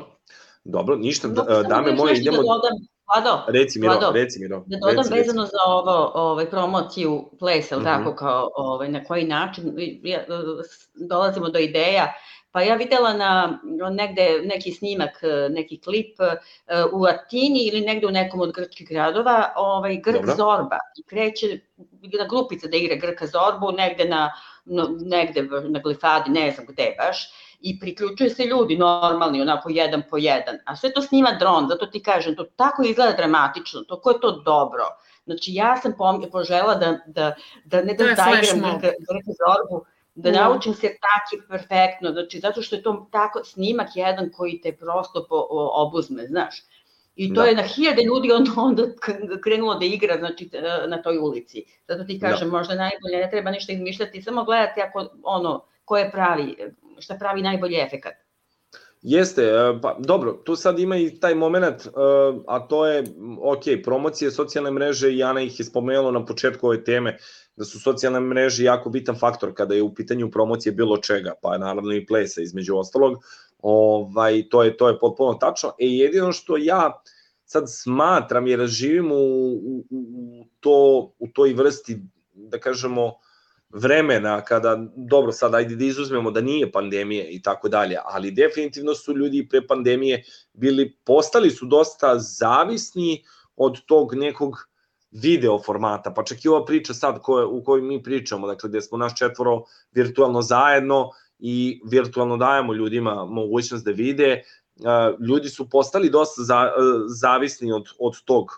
Dobro, ništa, da, dame moje, idemo... Da dodam, Vlado, Reci Miro, Vlado, reci Miro. Da dodam reci, reci. vezano za ovo, ovaj, promociju plesa, mm Mhm. tako, kao ovaj, na koji način, ja, dolazimo do ideja Pa ja videla na negde neki snimak, neki klip u Atini ili negde u nekom od grčkih gradova, ovaj Grk Dobro. Zorba i kreće jedna grupica da igra Grka Zorbu negde na no, negde na Glifadi, ne znam gde baš, i priključuje se ljudi normalni, onako jedan po jedan, a sve to snima dron, zato ti kažem, to tako izgleda dramatično, to ko je to dobro. Znači ja sam požela da, da, da ne da zaigram. Grka, Zorbu, da Da. naučim se taki perfektno, znači zato što je to tako snimak jedan koji te prosto po, o, obuzme, znaš. I to Da. je na hiljade ljudi onda, onda krenulo da igra znači, na toj ulici. Zato ti kažem, možda najbolje, ne treba ništa izmišljati, samo gledati ako, ono, ko je pravi, šta pravi najbolji efekat. Jeste, e, pa dobro, tu sad ima i taj moment, e, a to je, ok, promocije socijalne mreže i Ana ih je spomenula na početku ove teme, da su socijalne mreže jako bitan faktor kada je u pitanju promocije bilo čega, pa naravno i plesa između ostalog, ovaj, to, je, to je potpuno tačno. E jedino što ja sad smatram, jer živim u, u, u, to, u toj vrsti, da kažemo, vremena kada, dobro sad ajde da izuzmemo da nije pandemije i tako dalje, ali definitivno su ljudi pre pandemije bili, postali su dosta zavisni od tog nekog video formata, pa čak i ova priča sad koje, u kojoj mi pričamo, dakle gde smo naš četvoro virtualno zajedno i virtualno dajemo ljudima mogućnost da vide, ljudi su postali dosta za, zavisni od, od tog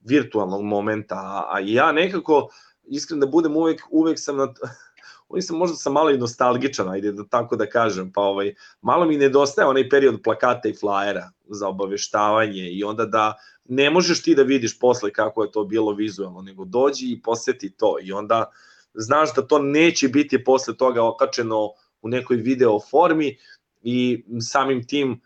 virtualnog momenta, a ja nekako, iskren da budem uvek, uvek sam na, uvek sam možda sam malo i nostalgičan, ajde da tako da kažem, pa ovaj, malo mi nedostaje onaj period plakata i flajera za obaveštavanje i onda da ne možeš ti da vidiš posle kako je to bilo vizualno, nego dođi i poseti to i onda znaš da to neće biti posle toga okačeno u nekoj video formi i samim tim,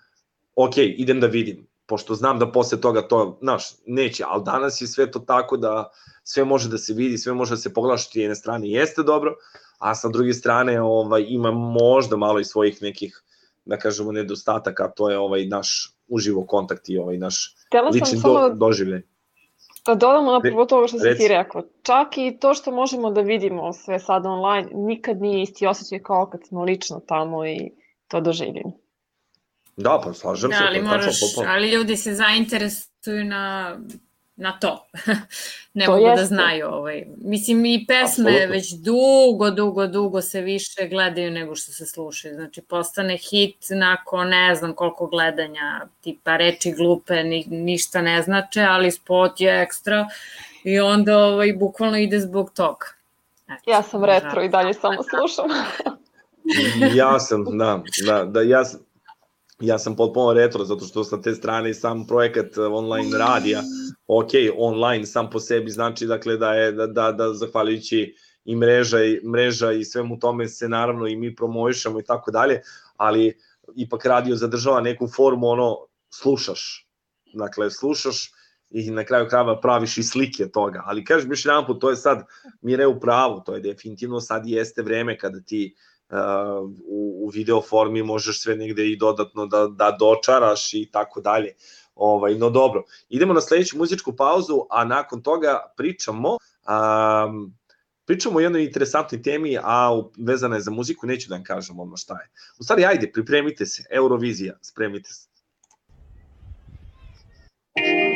ok, idem da vidim, pošto znam da posle toga to, znaš, neće, ali danas je sve to tako da sve može da se vidi, sve može da se pogleda što jedne strane jeste dobro, a sa druge strane ovaj, ima možda malo i svojih nekih, da kažemo, nedostataka, to je ovaj naš uživo kontakt i ovaj naš Htjela lični do, doživljaj. Da dodamo na prvo toga što si reci. ti rekao. Čak i to što možemo da vidimo sve sad online, nikad nije isti osjećaj kao kad smo lično tamo i to doživimo. Da, pa slažem Da, se, ali moraš, potpuno. ali ljudi se zainteresuju na, na to. ne To mogu da jeste. znaju. Ovaj. Mislim, i pesme Apsolutno. već dugo, dugo, dugo se više gledaju nego što se slušaju. Znači, postane hit nakon ne znam koliko gledanja, tipa reči glupe, ni, ništa ne znače, ali spot je ekstra i onda ovaj, bukvalno ide zbog toga. Eto, Ja sam retro i dalje samo slušam. ja sam, da, da, da ja, sam- ja sam potpuno retro, zato što sa te strane i sam projekat uh, online radija, ok, online sam po sebi znači dakle da je, da, da, da zahvaljujući i mreža i, mreža i svemu tome se naravno i mi promovišemo i tako dalje, ali ipak radio zadržava neku formu, ono, slušaš, dakle, slušaš i na kraju krajeva praviš i slike toga, ali kažeš još jedan put, to je sad, Mire u pravu, to je definitivno sad jeste vreme kada ti uh, u, u video formi možeš sve negde i dodatno da, da dočaraš i tako dalje. Ovaj, no dobro, idemo na sledeću muzičku pauzu, a nakon toga pričamo um, pričamo o jednoj interesantnoj temi, a vezana je za muziku, neću da vam kažem odmah šta je. U stvari, ajde, pripremite se, Eurovizija, spremite se. No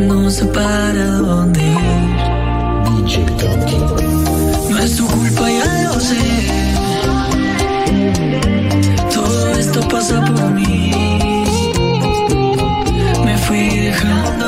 No sé para dónde ir. No es tu culpa, ya lo sé. Todo esto pasa por mí. Me fui dejando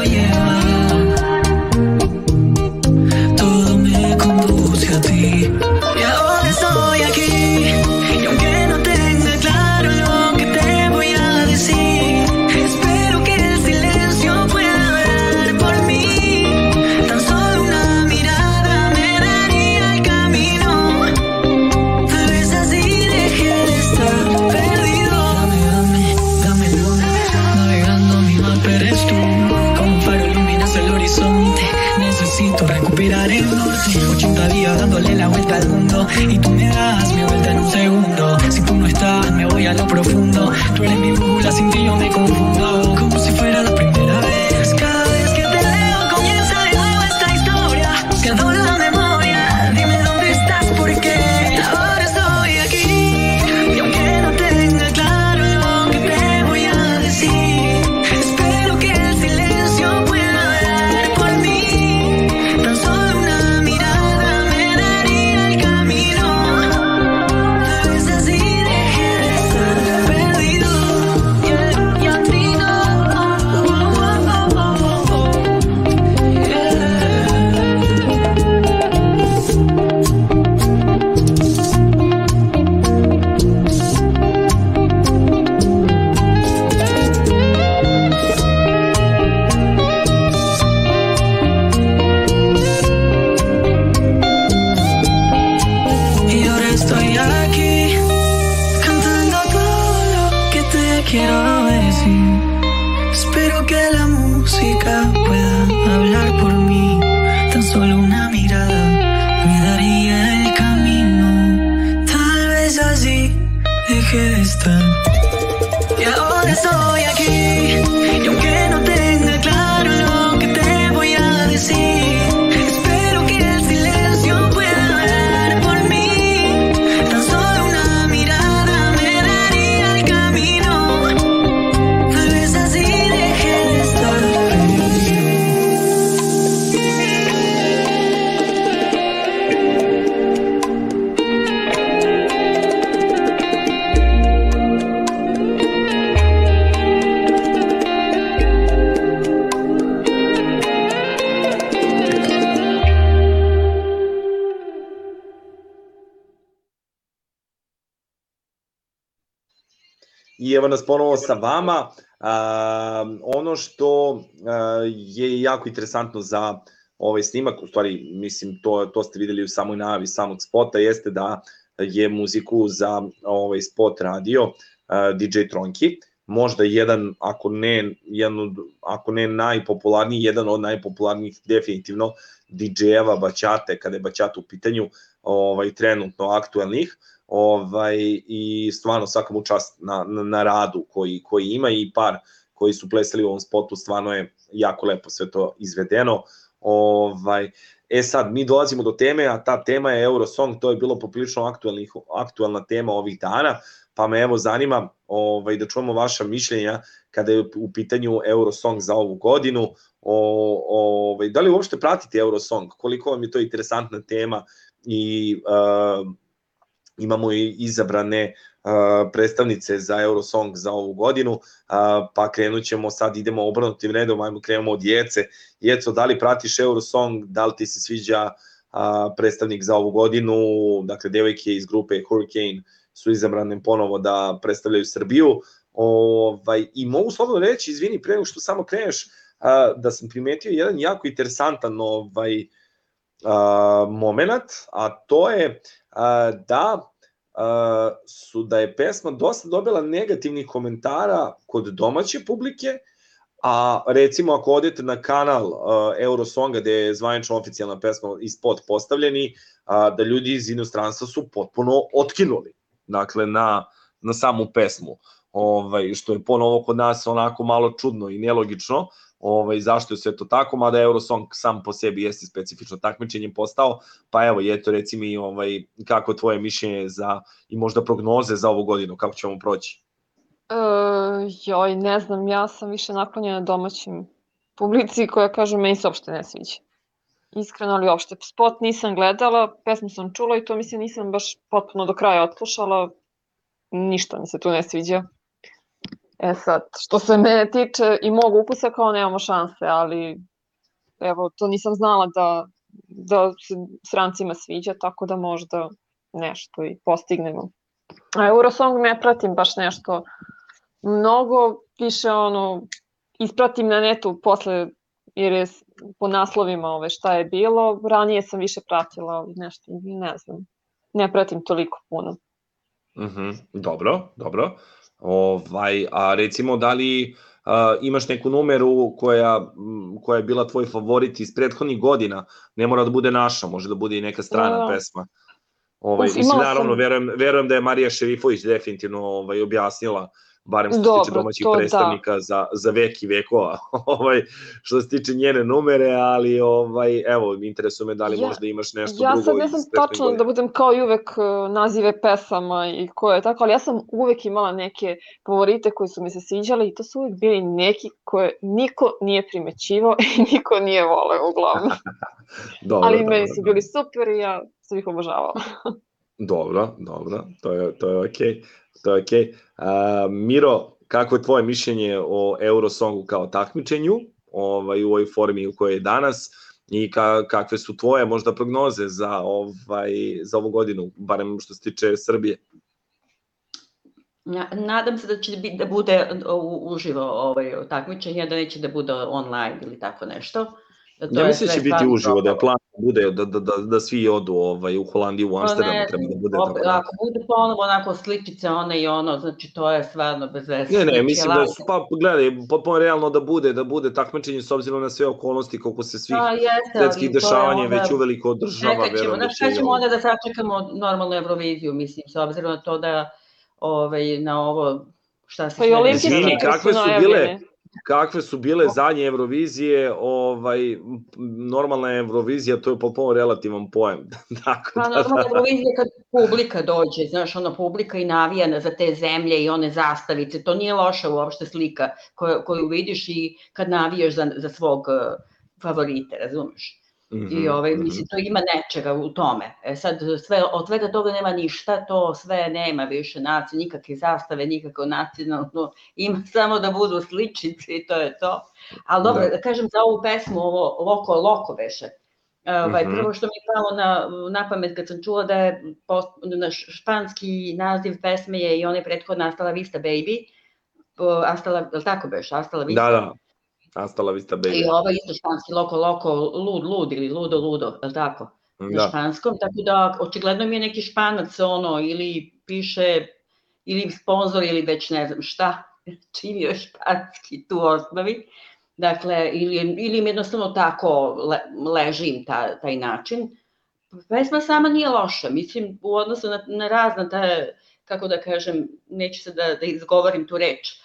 Ponovo sa vama. A, ono što a, je jako interesantno za ovaj snimak, u stvari, mislim, to, to ste videli u samoj najavi samog spota, jeste da je muziku za ovaj spot radio a, DJ Tronki, možda jedan, ako ne, jedan ako ne najpopularniji, jedan od najpopularnijih definitivno DJ-eva bačate, kada je bačata u pitanju ovaj, trenutno aktuelnih, ovaj, i stvarno svaka mu čast na, na, na radu koji, koji ima i par koji su plesali u ovom spotu, stvarno je jako lepo sve to izvedeno. Ovaj, e sad, mi dolazimo do teme, a ta tema je Eurosong, to je bilo poprilično aktualna tema ovih dana, pa me evo zanima ovaj, da čujemo vaša mišljenja kada je u pitanju Eurosong za ovu godinu, o, ovaj, da li uopšte pratite Eurosong, koliko vam je to interesantna tema i uh, imamo i izabrane uh, predstavnice za Eurosong za ovu godinu, uh, pa krenut ćemo sad, idemo obrnutim redom, ajmo krenemo od Jece. Jeco, da li pratiš Eurosong, da li ti se sviđa uh, predstavnik za ovu godinu, dakle devojke iz grupe Hurricane su izabrane ponovo da predstavljaju Srbiju, ovaj, i mogu slobodno reći, izvini, pre nego što samo kreneš, da sam primetio jedan jako interesantan ovaj, moment, a to je da su da je pesma dosta dobila negativnih komentara kod domaće publike, a recimo ako odete na kanal Eurosonga gde je zvanično oficijalna pesma i spot postavljeni, da ljudi iz inostranstva su potpuno otkinuli dakle na, na samu pesmu ovaj, što je ponovo kod nas onako malo čudno i nelogično, ovaj, zašto je sve to tako, mada Eurosong sam po sebi jeste specifično takmičenje postao, pa evo, eto reci mi ovaj, kako je tvoje mišljenje za, i možda prognoze za ovu godinu, kako ćemo proći? E, joj, ne znam, ja sam više naklonjena domaćim publici koja kaže meni se uopšte ne sviđa. Iskreno, ali uopšte. Spot nisam gledala, pesmu sam čula i to mislim nisam baš potpuno do kraja odslušala. Ništa mi se tu ne sviđa. E sad, što se mene tiče i mog ukusa kao nemamo šanse, ali evo, to nisam znala da, da se strancima sviđa, tako da možda nešto i postignemo. A Eurosong ne pratim baš nešto mnogo, više ono, ispratim na netu posle, jer je po naslovima ove, šta je bilo, ranije sam više pratila nešto, ne znam, ne pratim toliko puno. Mhm, dobro, dobro. Ovaj, a recimo da li uh, imaš neku numeru koja, koja je bila tvoj favorit iz prethodnih godina, ne mora da bude naša, može da bude i neka strana Da. pesma. Ovaj, Uf, mislim, naravno, sam- verujem, verujem da je Marija Šerifović definitivno ovaj, objasnila barem što se tiče domaćih da. predstavnika za, za vek i vekova, ovaj, što se tiče njene numere, ali ovaj, evo, interesuje me da li Ja- možda imaš nešto Ja drugo sad ne znam tačno godina. da budem kao i uvek e, nazive pesama i ko je tako, ali ja sam uvek imala neke favorite koji su mi se sviđali i to su uvek bili neki koje niko nije primećivao i niko nije voleo uglavnom. Dobro, ali dobro, meni su dobro. bili super i ja sam ih obožavala. Dobro, dobro, to je, to je okej. To okej. A, Miro, kako je tvoje mišljenje o Eurosongu kao takmičenju ovaj, u ovoj formi u kojoj je danas i ka, kakve su tvoje možda prognoze za, ovaj, za ovu godinu, barem što se tiče Srbije? Na- Nadam se da će biti, da bude uživo ovaj takmičenje, da neće da bude online ili tako nešto. Da to Ja mislim da će biti uživo, da je plan da bude, da, da, da, da svi odu ovaj, u Holandiju, u Pa Amsterdamu, ne treba da bude tako da. Ako bude ponovo onako sličice one i ono, znači to je stvarno bez veze. Ne, ne, mislim da su, pa gledaj, potpuno realno da bude, da bude takmičenje s obzirom na sve okolnosti, koliko se svih Pa jeste, svetskih dešavanja onda- već uveliko održava, Čekat ćemo, da znaš šta ćemo onda da sačekamo normalnu Euroviziju, mislim, s obzirom na to da ovaj, na ovo, šta se Pa i igre kakve su bile, najavljene. Kakve su bile zadnje Eurovizije, ovaj, normalna Eurovizija, to je potpuno relativan pojam. Tako Pa da, normalna da, Eurovizija kad publika dođe, znaš, ono publika i navija za te zemlje i one zastavice, to nije loša uopšte slika koju, koju vidiš i kad navijaš za, za svog eh, favorite, Mhm, I ovaj, mhm. mislim, to ima nečega u tome. E sad, sve, od svega toga nema ništa, to sve nema više nacije, nikakve zastave, nikako nacionalno, ima samo da budu sličice i to je to. Ali dobro, Da. da. kažem za ovu pesmu, ovo Loko Loko veše, Ovaj, Mhm. Prvo što mi je palo na, na pamet kad sam čula da je post, na španski naziv pesme je i onaj prethodna Astala Vista Baby, Astala, je li tako beš, Astala Vista? Da, da. Hasta la vista, baby. I ovo isto španski loko loko, lud, lud ili ludo, ludo, je li tako? Na Da. španskom, tako da očigledno mi je neki španac ono, ili piše, ili sponsor ili već ne znam šta, činio španski tu osnovi. Dakle, ili, ili im jednostavno tako le, ležim ta, taj način. Pesma sama nije loša, mislim, u odnosu na, na razna ta, kako da kažem, neću se da, da izgovorim tu reč,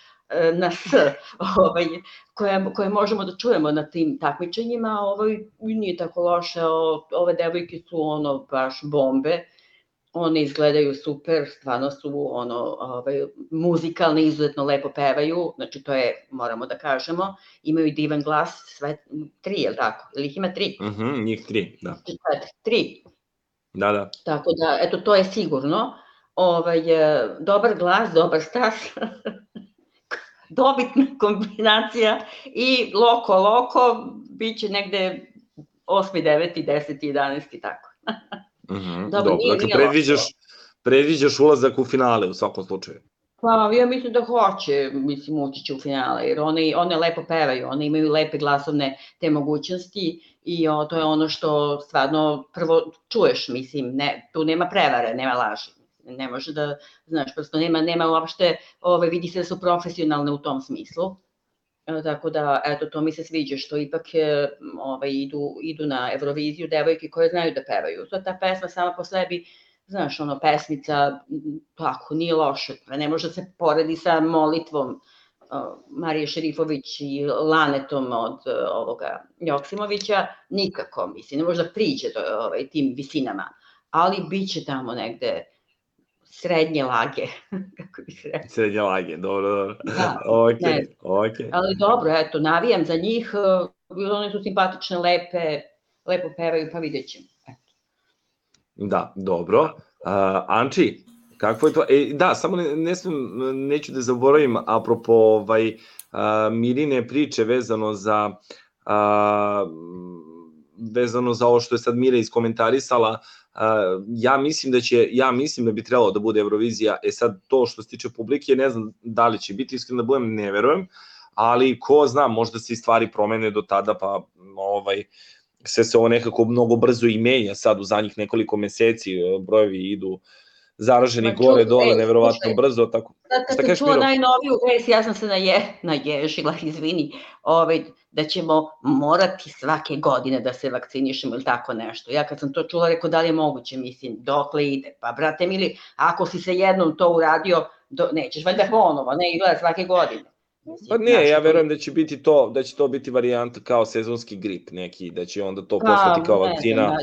na s, ovaj, koje, koje možemo da čujemo na tim takmičenjima, ovaj, nije tako loše, o, ove devojke su ono baš bombe, one izgledaju super, stvarno su ono, ovaj, muzikalne, izuzetno lepo pevaju, znači to je, moramo da kažemo, imaju divan glas, sve tri, je li tako? Ili ih ima tri? Mhm, njih tri, da. Četiri, tri. Da, da. Tako da, eto, to je sigurno. Ovaj, e, dobar glas, dobar stas, dobitna kombinacija i loko, loko, bit će negde 8. 9. 10. 11. tako. Mhm, Dobro, dobro. nije- Dakle, nije predviđaš, predviđaš ulazak u finale u svakom slučaju. Pa ja mislim da hoće, mislim ući će u finale, jer one, one lepo pevaju, one imaju lepe glasovne te mogućnosti i o, to je ono što stvarno prvo čuješ, mislim, ne, tu nema prevare, nema laži. Ne može da, znaš, prosto nema, nema uopšte, ove, vidi se da su profesionalne u tom smislu. E, Tako da, eto, to mi se sviđa, što ipak je, ovaj, idu, idu na Euroviziju devojke koje znaju da pevaju. To ta pesma sama po sebi, znaš, ono, pesmica, tako, nije loša, pa ne može da se poredi sa molitvom uh, Marije Šerifović i Lanetom od uh, ovoga Joksimovića, nikako, mislim, ne može da priđe do, ovaj, tim visinama, ali bit će tamo negde srednje lage, kako bi se rekao. Srednje lage, dobro, dobro. Da, ok, ne. ok. Ali dobro, eto, navijam za njih, uh, one su simpatične, lepe, lepo pevaju, pa vidjet ćemo. Da, dobro. Uh, Anči, kakvo je to? E, da, samo ne, ne smem, neću da zaboravim, apropo ovaj, uh, Mirine priče vezano za uh, vezano za ovo što je sad Mira iskomentarisala, uh, ja mislim da će, ja mislim da bi trebalo da bude Eurovizija, e sad to što se tiče publike, ne znam da li će biti, iskreno da budem, ne verujem, ali ko zna, možda se i stvari promene do tada, pa ovaj, sve se ovo nekako mnogo brzo i menja sad u zadnjih nekoliko meseci, e, brojevi idu zaraženi Ma, gore dole neverovatno slušaj, brzo, tako. Sad Šta kažeš, Miro? najnoviju vest, ja sam se naje, naježila, izvini, ovaj, da ćemo morati svake godine da se vakcinišemo ili tako nešto. Ja kad sam to čula, rekao da li je moguće, mislim, dokle ide? Pa, brate mili, ako si se jednom to uradio, do, nećeš valjda ponovo, ne izgleda svake godine. Pa ne, ja verujem da će biti to, da će to biti varijanta kao sezonski grip neki, da će onda to postati kao vakcina,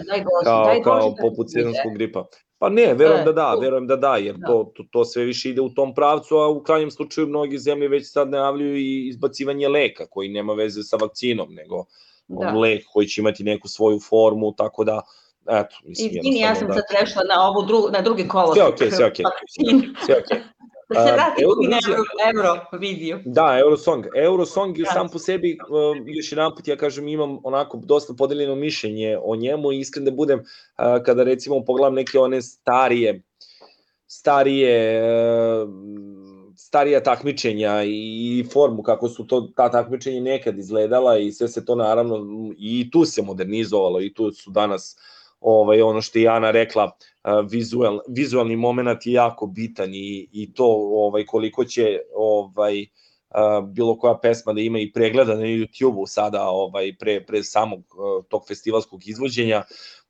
kao, kao da poput sezonskog gripa. Pa ne, verujem E, da da, verujem da da, jer Da. to, to, to sve više ide u tom pravcu, a u krajnjem slučaju mnogi zemlje već sad najavljuju i izbacivanje leka koji nema veze sa vakcinom, nego Da. lek koji će imati neku svoju formu, tako da, eto, mislim, Izvini, ja sam jednostavno sad prešla na ovu drugu, na drugi kolosek. Sve okej, sve okej. da, sve okej. Da se vratimo mi na Eurovizija- euro, Euroviziju. Da, Eurosong. Eurosong je Da. sam po sebi, uh, još jedan put ja kažem, imam onako dosta podeljeno mišljenje o njemu i iskren da budem, uh, kada recimo pogledam neke one starije, starije, uh, starija takmičenja i formu kako su to ta takmičenja nekad izgledala i sve se to naravno i tu se modernizovalo i tu su danas ovaj ono što je Ana rekla uh, vizual vizualni momenat je jako bitan i i to ovaj koliko će ovaj uh, bilo koja pesma da ima i pregleda na YouTubeu sada ovaj pre pre samog uh, tog festivalskog izvođenja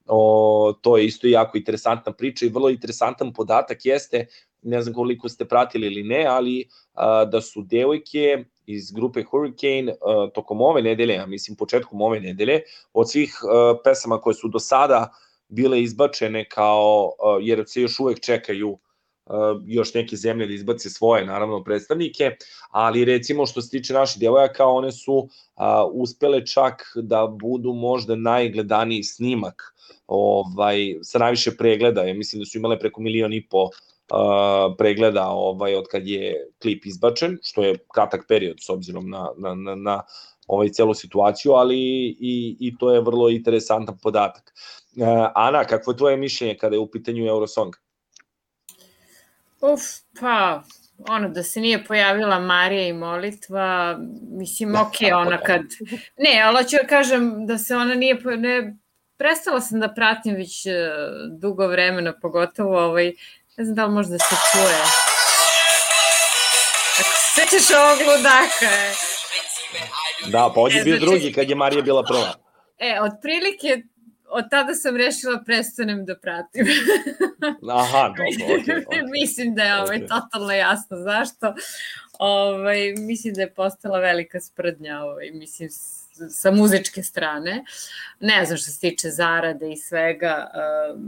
o, to je isto jako interesantna priča i vrlo interesantan podatak jeste ne znam koliko ste pratili ili ne, ali a, da su devojke iz grupe Hurricane a, tokom ove nedelje, ja mislim početkom ove nedelje, od svih a, pesama koje su do sada bile izbačene kao, a, jer se još uvek čekaju a, još neke zemlje da izbace svoje, naravno, predstavnike, ali recimo što se tiče naših devojaka, one su a, uspele čak da budu možda najgledaniji snimak ovaj, sa najviše pregleda, ja mislim da su imale preko milion i po uh, pregleda ovaj od kad je klip izbačen, što je kratak period s obzirom na, na, na, na ovaj celu situaciju, ali i, i to je vrlo interesantan podatak. Uh, Ana, kakvo je tvoje mišljenje kada je u pitanju Eurosong? Uf, pa, ono, da se nije pojavila Marija i molitva, mislim, ok, ona kad... Ne, ali hoću da kažem da se ona nije... Ne, prestala sam da pratim već e, dugo vremena, pogotovo ovaj, ne znam da li možda se čuje. Ako se sećaš ovog ludaka. Da, pa on je bio znači- drugi kad je Marija bila prva. E, otprilike od tada sam rešila prestanem da pratim. Aha, dobro, okej. okej. mislim da je ovaj, Okej. totalno jasno zašto. Ovaj, mislim da je postala velika sprdnja, ovaj, mislim, sa muzičke strane. Ne znam što se tiče zarade i svega.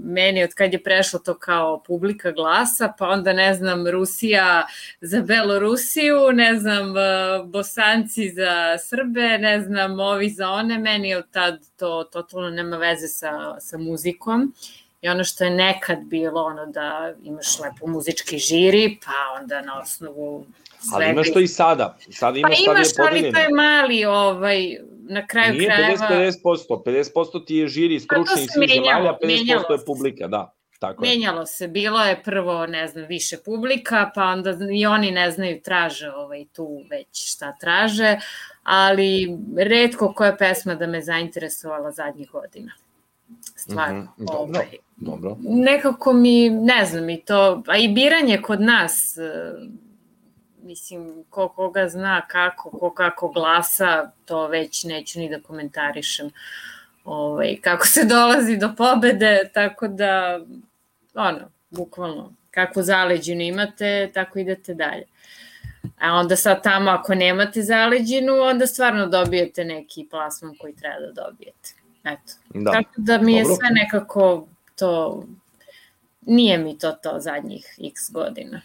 Meni od kad je prešlo to kao publika glasa, pa onda ne znam Rusija za Belorusiju, ne znam Bosanci za Srbe, ne znam ovi za one, meni od tad to totalno nema veze sa, sa muzikom. I ono što je nekad bilo, ono da imaš lepo muzički žiri, pa onda na osnovu svega... Ali imaš to i sada. Sada Pa imaš, sad imaš, ali to je mali, ovaj, na kraju Nije krajeva... 50-50%, 50% ti je žiri Pa stručni iz svih menjalo, zemalja, 50% menjalo je publika, da. Tako je. Menjalo se, bilo je prvo, ne znam, više publika, pa onda i oni ne znaju, traže ovaj, tu već šta traže, ali redko koja pesma da me zainteresovala zadnjih godina. Stvarno. Mhm, dobro. ovaj, Dobro. nekako mi, ne znam, i to, a i biranje kod nas, e, mislim, ko koga zna kako, ko kako glasa, to već neću ni da komentarišem ovaj, kako se dolazi do pobede, tako da, ono, bukvalno, kako zaleđinu imate, tako idete dalje. A onda sad tamo ako nemate zaleđinu, onda stvarno dobijete neki plasman koji treba da dobijete. Eto. Da. Tako da mi je Dobro. sve nekako to, nije mi to to zadnjih x godina.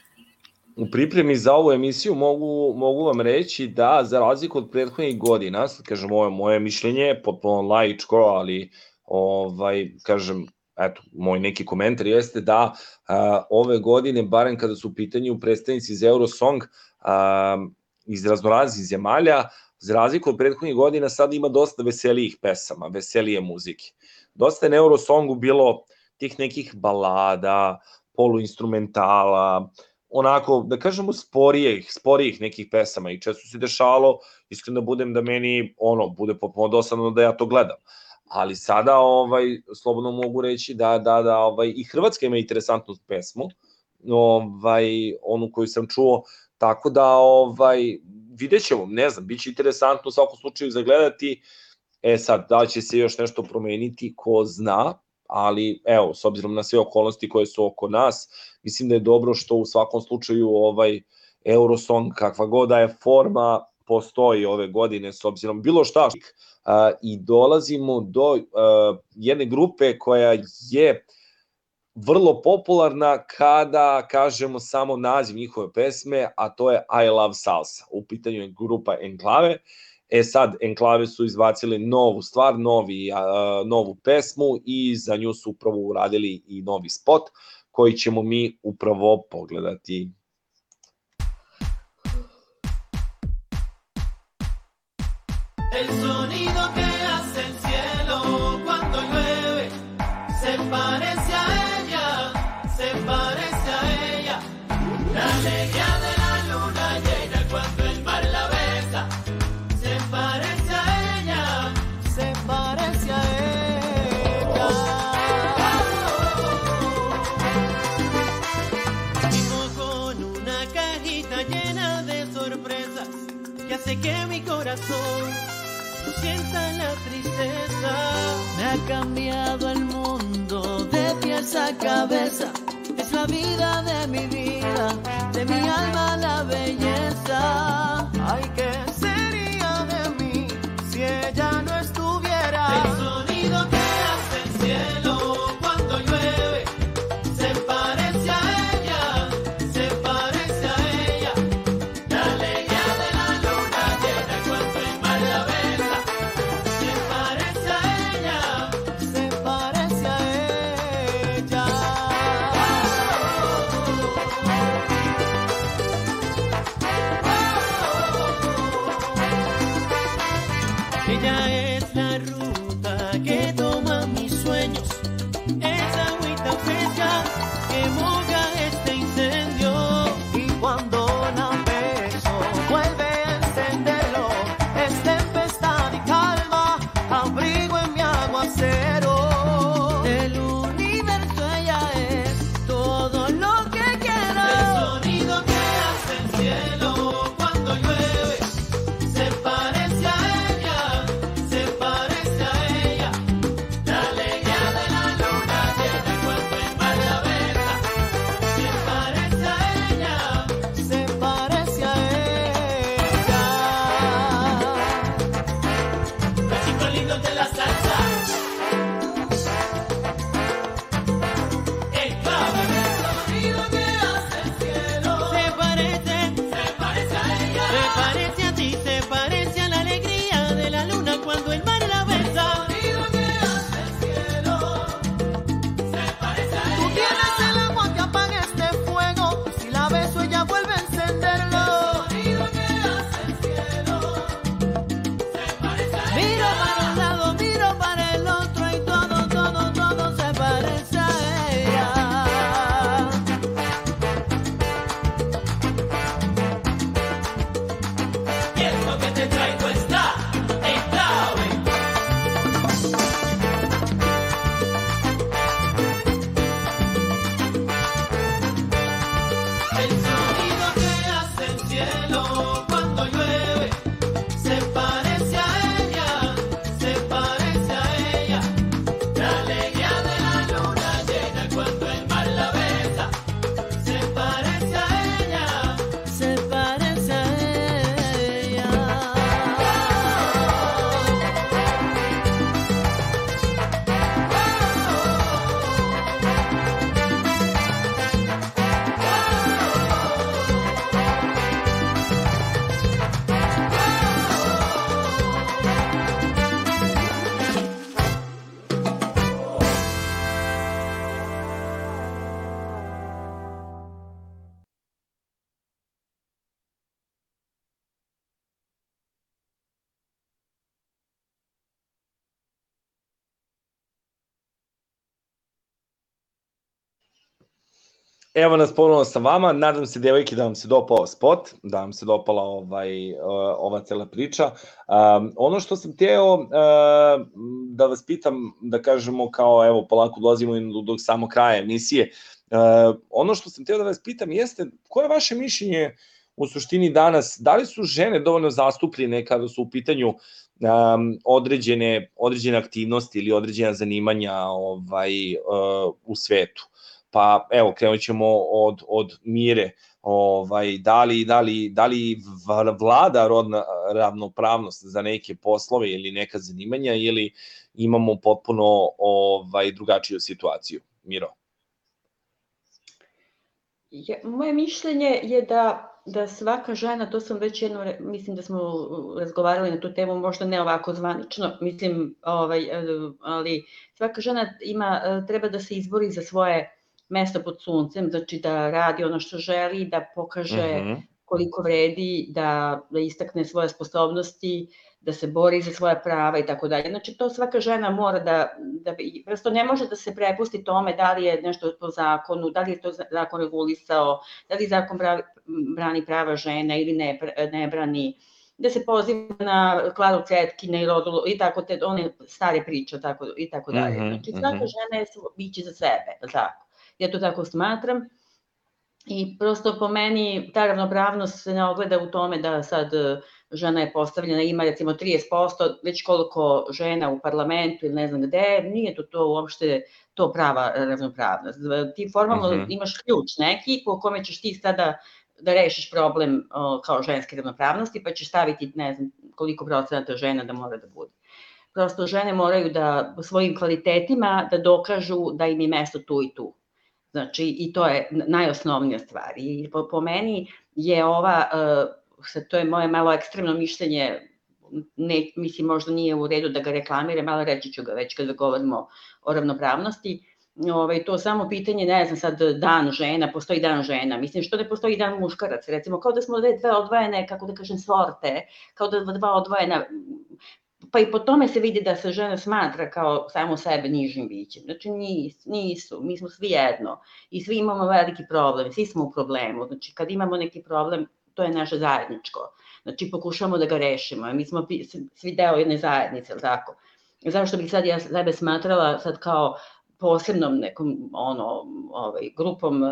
U pripremi za ovu emisiju mogu, mogu vam reći da za razliku od prethodnih godina, sad kažem ovo je moje mišljenje, potpuno laičko, ali ovaj, kažem, eto, moj neki komentar jeste da a, ove godine, barem kada su u pitanju predstavnici iz Eurosong a, iz raznoraznih zemalja, za razliku od prethodnih godina sad ima dosta veselijih pesama, veselije muzike. Dosta je na Eurosongu bilo tih nekih balada, poluinstrumentala, onako, da kažemo, sporijih, sporijih nekih pesama. I često se dešalo, iskreno da budem da meni, ono, bude popuno dosadno da ja to gledam. Ali sada, ovaj, slobodno mogu reći da, da, da, ovaj, i Hrvatska ima interesantnu pesmu, ovaj, onu koju sam čuo, tako da, ovaj, vidjet ćemo, ne znam, bit će interesantno u svakom slučaju zagledati, e sad, da će se još nešto promeniti, ko zna, ali evo, s obzirom na sve okolnosti koje su oko nas, mislim da je dobro što u svakom slučaju ovaj Eurosong, kakva god da je forma, postoji ove godine s obzirom bilo šta i dolazimo do e, jedne grupe koja je vrlo popularna kada kažemo samo naziv njihove pesme, a to je I Love Salsa. U pitanju je grupa Enklave E sad, Enklave su izbacili novu stvar, novi, uh, novu pesmu i za nju su upravo uradili i novi spot koji ćemo mi upravo pogledati. El sonido corazón sienta la tristeza. Me ha cambiado el mundo de pies a cabeza. Es la vida de mi vida, de mi alma la belleza. Evo nas ponovno sa vama, nadam se devojke da vam se dopao spot, da vam se dopala ovaj, ova cela priča. Um, ono što sam teo uh, da vas pitam, da kažemo kao evo polako dolazimo i do samo kraja emisije, uh, ono što sam teo da vas pitam jeste koje je vaše mišljenje u suštini danas, da li su žene dovoljno zastupljene kada su u pitanju um, određene, određene aktivnosti ili određena zanimanja ovaj, uh, u svetu? Pa evo, krenut ćemo od, od Mire, ovaj, da, li, da, li, da li vlada rodna ravnopravnost za neke poslove ili neka zanimanja ili imamo potpuno ovaj, drugačiju situaciju? Miro. Ja, moje mišljenje je da da svaka žena, to sam već jedno, mislim da smo razgovarali na tu temu, možda ne ovako zvanično, mislim, ovaj, ali svaka žena ima, treba da se izbori za svoje mesto pod suncem, znači da radi ono što želi, da pokaže mm -hmm. koliko vredi, da, da istakne svoje sposobnosti, da se bori za svoja prava i tako dalje. Znači to svaka žena mora da, da prosto ne može da se prepusti tome da li je nešto po zakonu, da li je to zakon regulisao, da li zakon pravi, brani prava žena ili ne, ne brani, da se poziva na Klaru Cetkine i Rodulu i tako te one stare priče tako, i tako dalje. Mhm, Znači svaka žena je biće za sebe, tako. Ja to tako smatram. I prosto po meni ta ravnopravnost se ne ogleda u tome da sad žena je postavljena, ima recimo 30%, već koliko žena u parlamentu ili ne znam gde, nije to to uopšte to prava ravnopravnost. Ti formalno Mhm. -huh. imaš ključ neki po kome ćeš ti sada da rešiš problem o, kao ženske ravnopravnosti, pa ćeš staviti ne znam koliko procenata žena da mora da bude. Prosto žene moraju da svojim kvalitetima da dokažu da im je mesto tu i tu. Znači, i to je najosnovnija stvar. I po, po meni je ova, uh, sad to je moje malo ekstremno mišljenje, ne, mislim možda nije u redu da ga reklamiram, ali reći ću ga već kada govorimo o ravnopravnosti, ovaj, to samo pitanje, ne znam sad, dan žena, postoji dan žena, mislim što ne postoji dan muškarac, recimo kao da smo dve odvojene, kako da kažem, sorte, kao da dva odvojena, pa i po tome se vidi da se žena smatra kao samo sebe nižim bićem. Znači nis, nisu, mi smo svi jedno i svi imamo veliki problem, svi smo u problemu. Znači kad imamo neki problem, to je naše zajedničko. Znači pokušamo da ga rešimo. Mi smo svi deo jedne zajednice, ili tako? Zašto bih sad ja sebe smatrala sad kao posebnom nekom ono, ovaj, grupom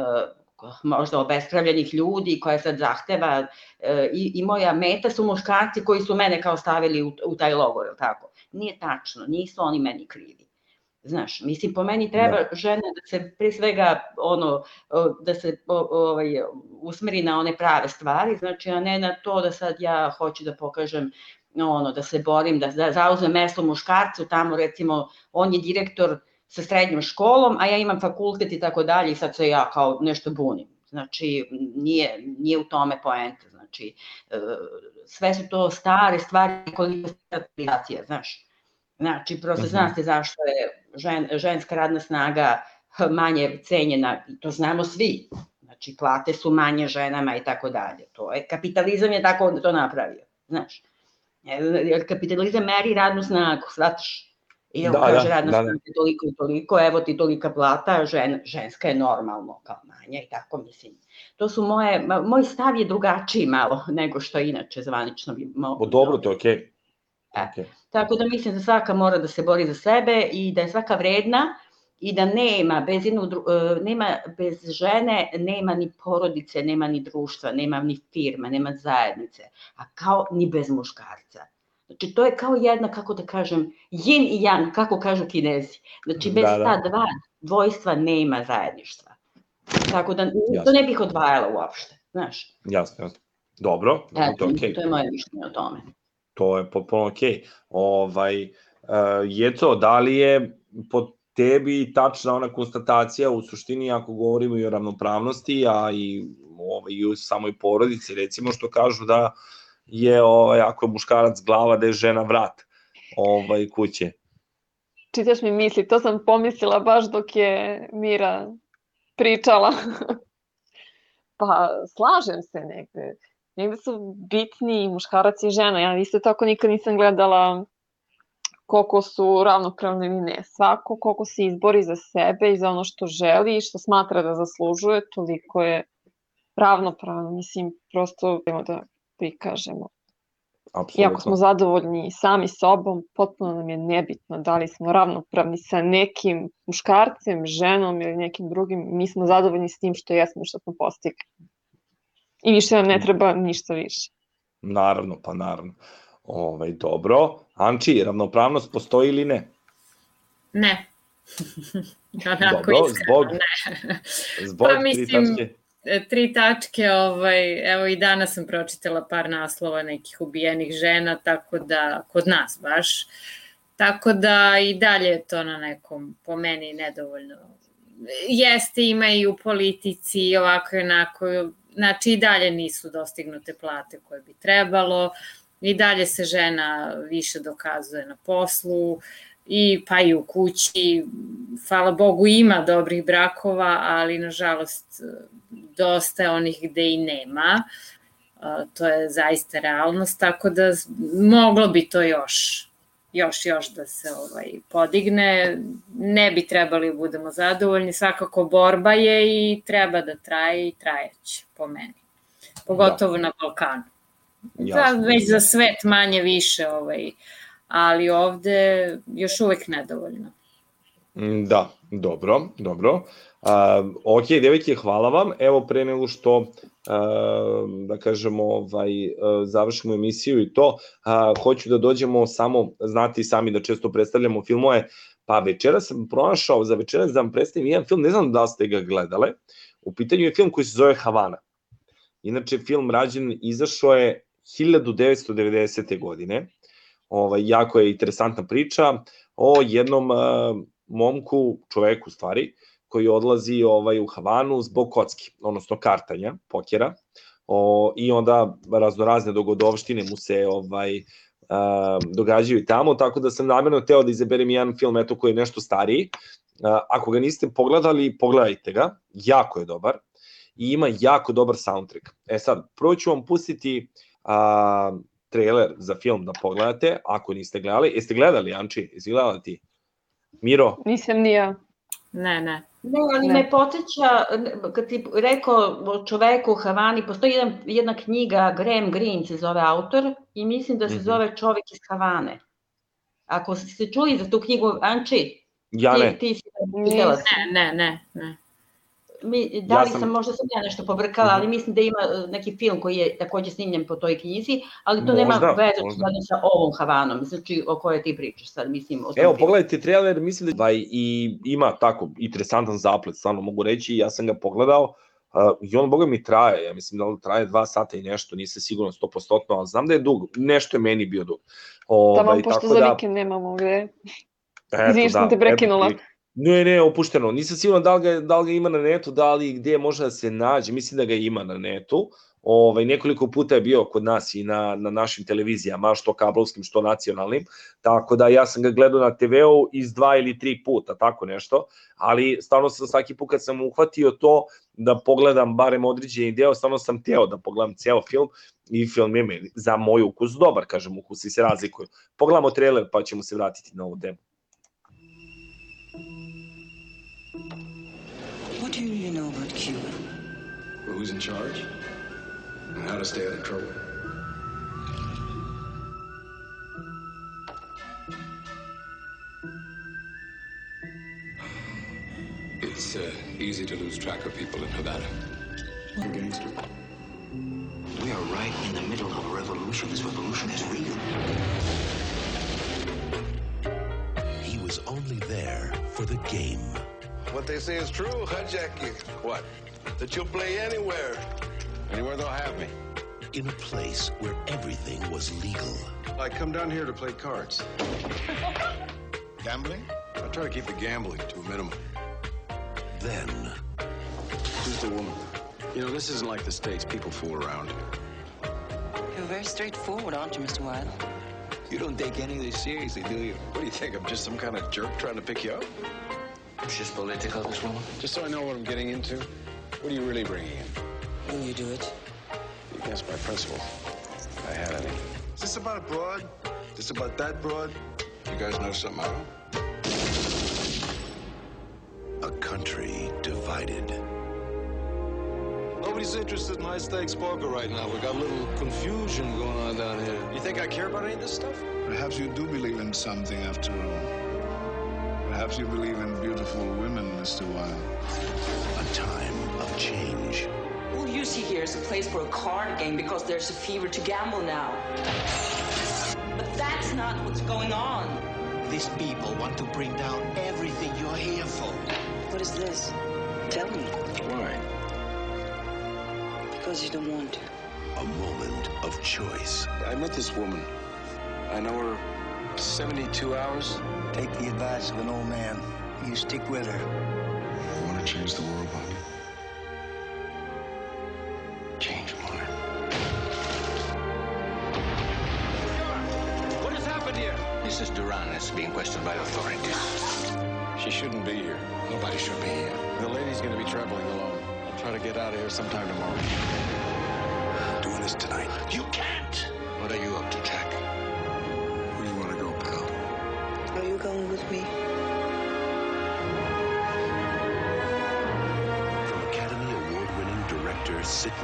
možda obespravljenih ljudi koja sad zahteva e, i, i moja meta su muškarci koji su mene kao stavili u, u taj logor, tako? Nije tačno, nisu oni meni krivi. Znaš, mislim, po meni treba da. žena da se pre svega ono, da se ovaj, usmeri na one prave stvari, znači, a ne na to da sad ja hoću da pokažem ono, da se borim, da, da zauzmem mesto muškarcu, tamo recimo on je direktor sa srednjom školom, a ja imam fakultet i tako dalje i sad se ja kao nešto bunim. Znači, nije, nije u tome poenta. Znači, sve su to stare stvari koliko je znaš. Znači, prosto zna se zašto je žen, ženska radna snaga manje cenjena, to znamo svi. Znači, plate su manje ženama i tako dalje. To je, kapitalizam je tako to napravio, znaš. Kapitalizam meri radnu snagu, shvataš? I evo Da, kaže da, radna da, da. toliko i toliko, evo ti tolika plata, žen, ženska je normalno, kao manja i tako mislim. To su moje, moj stav je drugačiji malo nego što inače zvanično bi mo, O, dobro, to je okej. E, Okej. Tako da mislim da svaka mora da se bori za sebe i da je svaka vredna i da nema bez, jednog, dru- e, nema bez žene, nema ni porodice, nema ni društva, nema ni firma, nema zajednice, a kao ni bez muškarca. Znači to je kao jedna, kako da kažem, yin i yang, kako kažu kinezi. Znači bez Da, da. ta dva dvojstva nema zajedništva. Tako da to Jasno. ne bih odvajala uopšte, znaš. Jasno, jasno. Dobro, Eto, to okej. to je moje mišljenje o tome. To je potpuno okej. Ovaj, uh, Jeco, da li je po tebi tačna ona konstatacija u suštini ako govorimo i o ravnopravnosti, a i, ovaj, i u samoj porodici, recimo što kažu da je ovaj, ako je muškarac glava, da je žena vrat ovaj, kuće. Čitaš mi misli, to sam pomislila baš dok je Mira pričala. pa slažem se negde. Negde su bitni i muškarac i žena. Ja isto tako nikad nisam gledala koliko su ravnopravni ili ne. Svako koliko se izbori za sebe i za ono što želi i što smatra da zaslužuje, toliko je ravnopravno. Mislim, prosto da prikažemo. Iako smo zadovoljni sami sobom, potpuno nam je nebitno da li smo ravnopravni sa nekim muškarcem, ženom ili nekim drugim, mi smo zadovoljni s tim što jesmo i što smo postigli. I više nam ne treba ništa više. Naravno, pa naravno. Ovaj, dobro. Anči, ravnopravnost postoji ili ne? Ne. Onako Dobro, iskreno, zbog- ne. Zbog Pa tri mislim, tačke. Tri tačke, ovaj, evo i danas sam pročitala par naslova nekih ubijenih žena, tako da, kod nas baš, tako da i dalje je to na nekom, po meni, nedovoljno. Jeste, ima i u politici i ovako i onako, znači i dalje nisu dostignute plate koje bi trebalo, i dalje se žena više dokazuje na poslu, i pa i u kući, hvala Bogu ima dobrih brakova, ali nažalost dosta je onih gde i nema. To je zaista realnost, tako da moglo bi to još još još da se ovaj podigne. Ne bi trebali da budemo zadovoljni, svakako borba je i treba da traje i trajeće po meni. Pogotovo na Balkanu. Da, Jasno. već za svet manje više, ovaj, ali ovde još uvek nedovoljno. Mm, Da, dobro, dobro. Uh, ok, devojke, hvala vam. Evo pre nego što uh, da kažemo ovaj, uh, završimo emisiju i to, uh, hoću da dođemo samo, znate i sami da često predstavljamo filmove, pa večera sam pronašao, za večeras da vam predstavim jedan film, ne znam da ste ga gledale, u pitanju je film koji se zove Havana. Inače, film rađen, izašao je 1990. godine, ovaj, jako je interesantna priča o jednom uh, momku, čoveku stvari, koji odlazi ovaj u Havanu zbog kocki, odnosno kartanja, pokera, o, i onda raznorazne dogodovštine mu se ovaj a, događaju i tamo, tako da sam namjerno teo da izaberem jedan film eto koji je nešto stariji. A, ako ga niste pogledali, pogledajte ga, jako je dobar i ima jako dobar soundtrack. E sad, prvo ću vam pustiti a, trailer za film da pogledate, ako niste gledali. Jeste gledali, Anči? Jesi gledala ti? Miro? Nisam ni ja. Ne, ne. Ne, ali Ne. me podsjeća, kad ti rekao o čoveku u Havani, postoji jedan, jedna knjiga, Graham Greene se zove autor, i mislim da se Mhm. zove Čovek iz Havane. Ako ste čuli za tu knjigu, Anči, Ja ne. ti, ti si. Ne, ne, ne, ne. Mi, da Ja li sam- sam, možda sam ja nešto pobrkala, ali mislim da ima e, neki film koji je takođe snimljen po toj knjizi, ali to nema Možda, veze možda. sada sa ovom Havanom, znači o kojoj ti pričaš sad, mislim. O tom Evo, filmu. pogledajte trailer, mislim da ovaj, i ima tako interesantan zaplet, stvarno mogu reći, ja sam ga pogledao uh, i on, boga mi, traje, ja mislim da on traje dva sata i nešto, nisam sigurno 100%, ali znam da je dug, nešto je meni bio dug. Tamo, Ovaj, pošto tako za da, vikend nemamo gde. eto, Izvini što sam te eto prekinula. ti- Ne, ne, opušteno. Nisam siguran da li, ga, da li ga ima na netu, da li gde može da se nađe. Mislim da ga ima na netu. Ovaj, nekoliko puta je bio kod nas i na, na našim televizijama, što kablovskim, što nacionalnim. Tako da ja sam ga gledao na TV-u iz dva ili tri puta, tako nešto. Ali stvarno sam svaki put kad sam uhvatio to da pogledam barem određeni deo, stvarno sam teo da pogledam ceo film i film je za moj ukus dobar, kažem, ukusi se razlikuju. Pogledamo trailer pa ćemo se vratiti na ovu temu. Really know about Who's in charge? And how to stay out of trouble. It's uh, easy to lose track of people in Havana. You're a gangster. We are right in the middle of a revolution. This revolution is real. He was only there for the game. What they say is true, huh, Jackie? What? That you'll play anywhere. Anywhere they'll have me. In a place where everything was legal. I come down here to play cards. Gambling? I try to keep the gambling to a minimum. Then, Who's the woman? You know, this isn't like the States. People fool around. You're very straightforward, aren't you, Mr. Wilde? You don't take any of this seriously, do you? What do you think? I'm just some kind of jerk trying to pick you up? She's political, this woman. Just so I know what I'm getting into, what are you really bringing in? Will you do it? You can ask my principal. if I had any. Is this about a broad? Is this about that broad? You guys know something I don't? a country divided. Nobody's interested in high stakes poker right now. We got a little confusion going on down here. You think I care about any of this stuff? Perhaps you do believe in something after all. Perhaps you believe in beautiful women, Mr. Wilde. A time of change. All you see here is a place for a card game because there's a fever to gamble now. But that's not what's going on. These people want to bring down everything you're here for. What is this? Tell me. Why? Because you don't want to. A moment of choice. I met this woman. I know her 72 hours. Take the advice of an old man. You stick with her. You want to change the world, Bobby? Change Mark. What has happened here? Mrs. Duran is being questioned by authorities. She shouldn't be here. Nobody should be here. The lady's going to be traveling alone. I'll try to get out of here sometime tomorrow. Doing this tonight. You can't.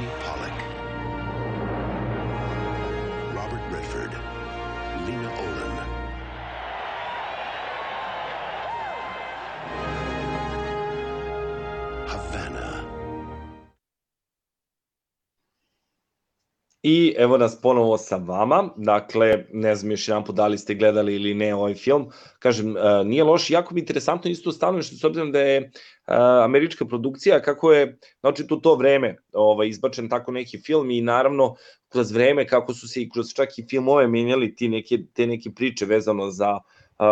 Thank. I evo nas ponovo sa vama, dakle, ne znam još jedan put da li ste gledali ili ne ovaj film, kažem, e, nije loš, jako mi interesantno isto stanovište, s obzirom da je e, američka produkcija, kako je, znači tu to vreme ovaj, izbačen tako neki film i naravno kroz vreme kako su se i kroz čak i filmove menjali ti neke, te neke priče vezano za a,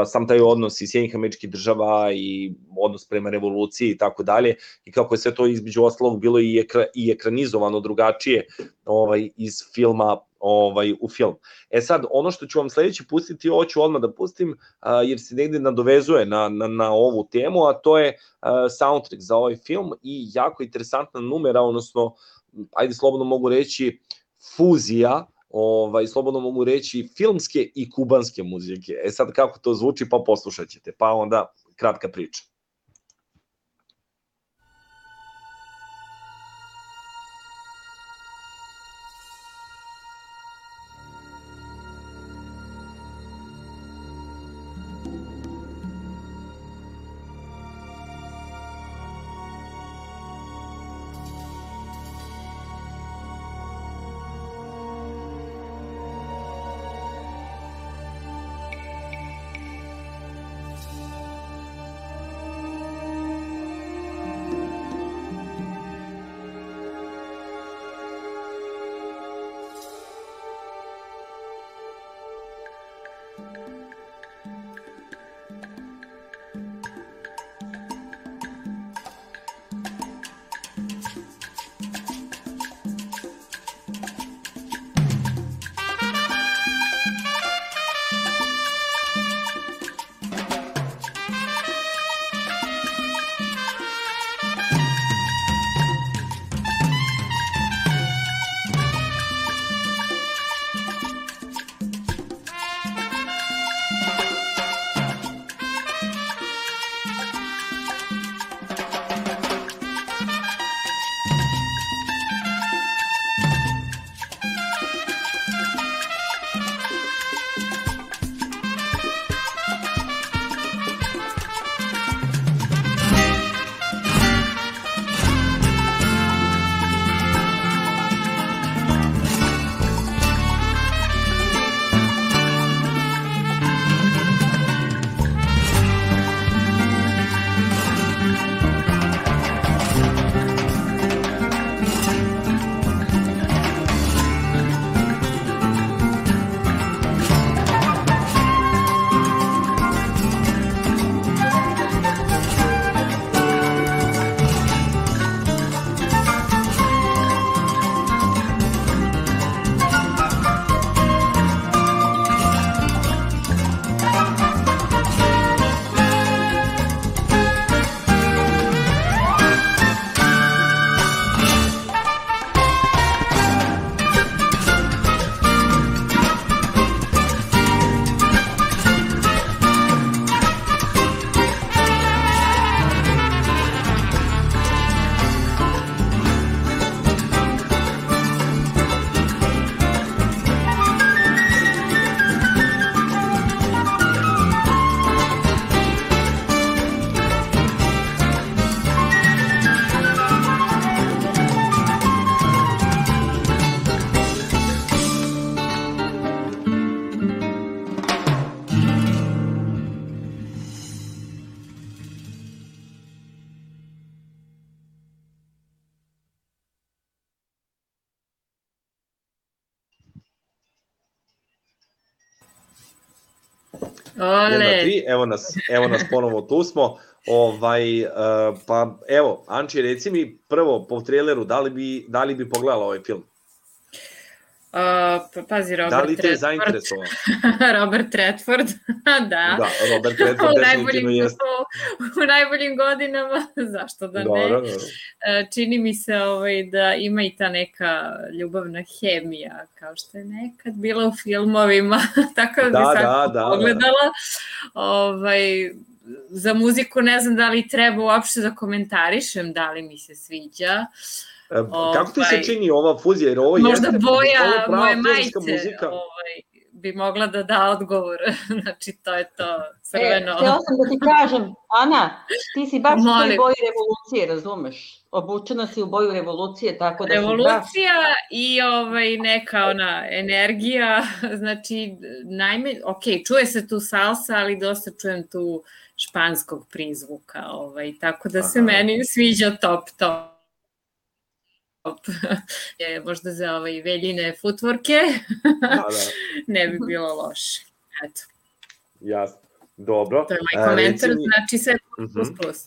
sam taj odnos i Sjednjih američkih država i odnos prema revoluciji i tako dalje i kako je sve to između ostalog bilo i, ekra, i ekranizovano drugačije ovaj iz filma ovaj u film. E sad ono što ću vam sledeće pustiti, ovo ću odmah da pustim a, jer se negde nadovezuje na, na, na ovu temu, a to je a, soundtrack za ovaj film i jako interesantna numera, odnosno ajde slobodno mogu reći fuzija ovaj, slobodno mogu reći, filmske i kubanske muzike. E sad kako to zvuči, pa poslušat ćete, pa onda kratka priča. Evo nas, evo nas ponovo tu smo. Ovaj, uh, pa evo, Anči, reci mi prvo po traileru, da li bi, da li bi pogledala ovaj film? Uh, pa- pazi, Robert da li te zainteresovao? Robert Redford, da. Da, Robert Redford u definitivno jeste. u, u najboljim godinama, zašto da ne? Dobro. E, Čini mi se ovaj, da ima i ta neka ljubavna hemija, kao što je nekad bila u filmovima, tako da, bi Da, sad da, da, da. pogledala. Ovaj, za muziku ne znam da li treba uopšte da komentarišem, da li mi se sviđa. E, Kako ti se Ovaj, čini ova fuzija? Jer ovo Možda jeste, boja ovo moje majice muzika. ovaj, bi mogla da da odgovor. znači, to je to crveno. E, htjela sam da ti kažem, Ana, ti si baš u toj boji revolucije, razumeš? Obučena si u boju revolucije, tako da si baš... Revolucija i ovaj neka ona energija, znači najme, ok, čuje se tu salsa, ali dosta čujem tu španskog prizvuka, ovaj, tako da se Aha. meni sviđa top top. je možda za ovaj veljine futvorke Da, da. ne bi bilo loše. Eto, Jasno. Dobro. to je E, moj komentar, reci mi- znači sve plus Mhm. plus.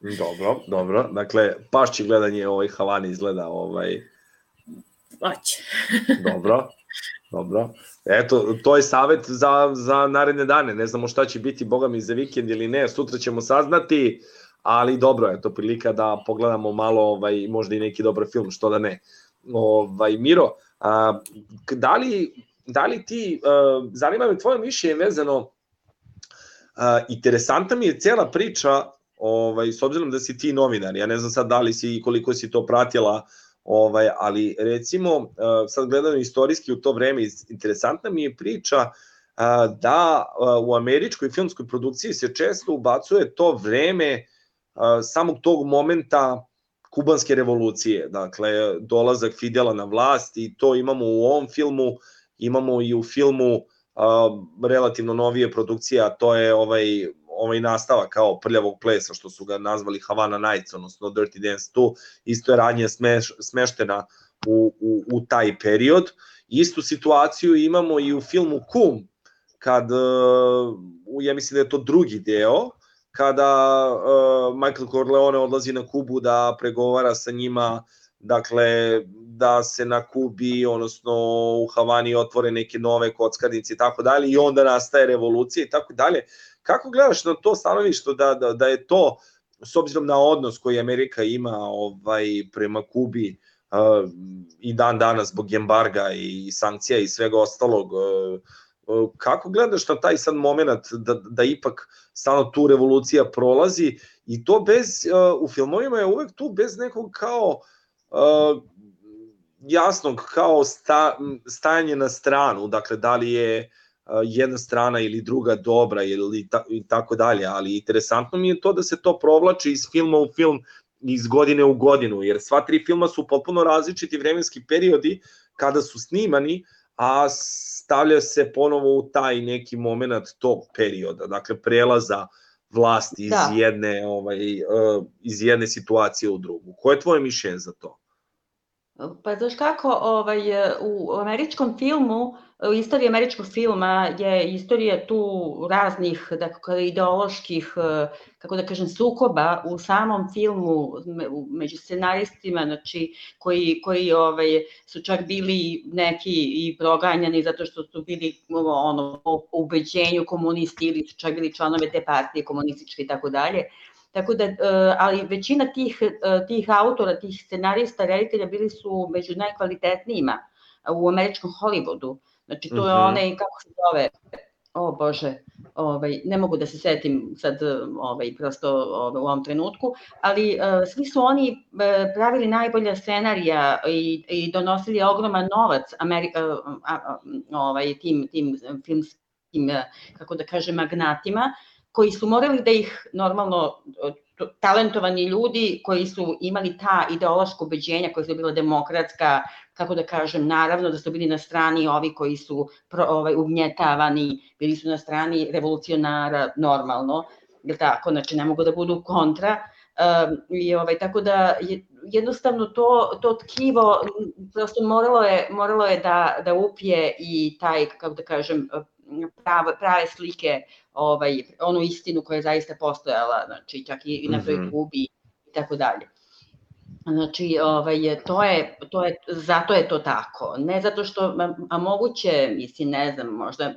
Dobro, dobro. Dakle, pašći gledanje ovaj Havani izgleda ovaj Hoće. dobro. Dobro. Eto, to je savet za, za naredne dane. Ne znamo šta će biti, boga mi, za vikend ili ne. Sutra ćemo saznati, ali dobro, eto, prilika da pogledamo malo, ovaj, možda i neki dobar film, što da ne. Ovaj, Miro, a, da, li, da li ti, a, zanima me tvoje mišljenje vezano, a, interesantna mi je cela priča, ovaj, s obzirom da si ti novinar, ja ne znam sad da li si koliko si to pratila, ovaj, ali recimo, sad gledano istorijski u to vreme, interesantna mi je priča da u američkoj filmskoj produkciji se često ubacuje to vreme uh, samog tog momenta kubanske revolucije, dakle dolazak Fidela na vlast i to imamo u ovom filmu, imamo i u filmu uh, relativno novije produkcije, a to je ovaj ovaj nastavak kao prljavog plesa, što su ga nazvali Havana Nights, odnosno Dirty Dance 2, isto je radnja smeš, smeštena u, u, u taj period. Istu situaciju imamo i u filmu Kum, kad, uh, ja mislim da je to drugi deo, kada uh, Michael Corleone odlazi na Kubu da pregovara sa njima, dakle, da se na Kubi, odnosno u Havani otvore neke nove kockarnice i tako dalje, i onda nastaje revolucija i tako dalje. Kako gledaš na to stanovište da, da, da je to, s obzirom na odnos koji Amerika ima ovaj prema Kubi uh, i dan danas zbog embarga i sankcija i svega ostalog, uh, kako gledaš na taj sad moment da, da ipak stalno tu revolucija prolazi i to bez, uh, u filmovima je uvek tu bez nekog kao uh, jasnog kao sta, stajanje na stranu, dakle da li je uh, jedna strana ili druga dobra ili ta, i tako dalje, ali interesantno mi je to da se to provlači iz filma u film iz godine u godinu, jer sva tri filma su potpuno različiti vremenski periodi kada su snimani, a stavlja se ponovo u taj neki moment tog perioda, dakle prelaza vlasti iz Da. jedne ovaj uh, iz jedne situacije u drugu. Koje je tvoje mišljenje za to? Pa znaš kako, ovaj, u američkom filmu, u istoriji američkog filma je istorija tu raznih dakle, ideoloških, eh, kako da kažem, sukoba u samom filmu među scenaristima, znači, koji, koji ovaj, su čak bili neki i proganjani zato što su bili ono, po ubeđenju komunisti ili su čak bili članove te partije komunističke i tako dalje. Tako da, e, ali većina tih, e, tih autora, tih scenarista, reditelja bili su među najkvalitetnijima u američkom Hollywoodu. Znači, to je Mhm. onaj, kako se zove, o Bože, ovaj, ne mogu da se setim sad ovaj, prosto ovaj, u ovom trenutku, ali e, svi su oni e, pravili najbolja scenarija i, i donosili ogroman novac Ameri, e, a, a, ovaj, tim, tim filmskim, e, kako da kažem, magnatima, koji su morali da ih normalno talentovani ljudi koji su imali ta ideološka ubeđenja koja su bila demokratska, kako da kažem, naravno da su bili na strani ovi koji su pro, ovaj, ugnjetavani, bili su na strani revolucionara normalno, je tako, znači ne mogu da budu kontra, um, i ovaj, tako da je, jednostavno to, to tkivo prosto moralo je, moralo je da, da upije i taj, kako da kažem, prave, prave slike, ovaj, onu istinu koja je zaista postojala, znači čak i na toj Mhm. Kubi i tako dalje. Znači, ovaj, to je, to je, zato je to tako. Ne zato što, a, moguće, mislim, ne znam, možda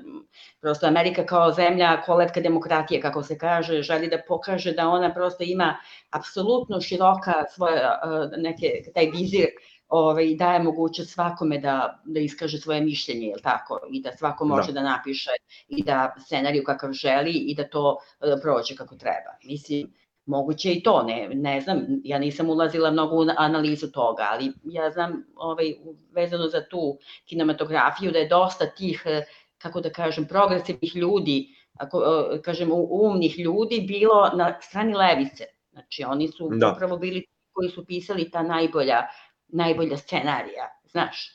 prosto Amerika kao zemlja kolevka demokratije, kako se kaže, želi da pokaže da ona prosto ima apsolutno široka svoja, a, neke, taj vizir ovaj, daje mogućnost svakome da, da iskaže svoje mišljenje, jel tako? I da svako može Da. da, napiše i da scenariju kakav želi i da to e, prođe kako treba. Mislim, moguće i to, ne, ne znam, ja nisam ulazila mnogo u analizu toga, ali ja znam ovaj, vezano za tu kinematografiju da je dosta tih, e, kako da kažem, progresivnih ljudi, ako e, kažem umnih ljudi bilo na strani levice. Znači oni su Da. upravo bili koji su pisali ta najbolja, najbolja scenarija, znaš.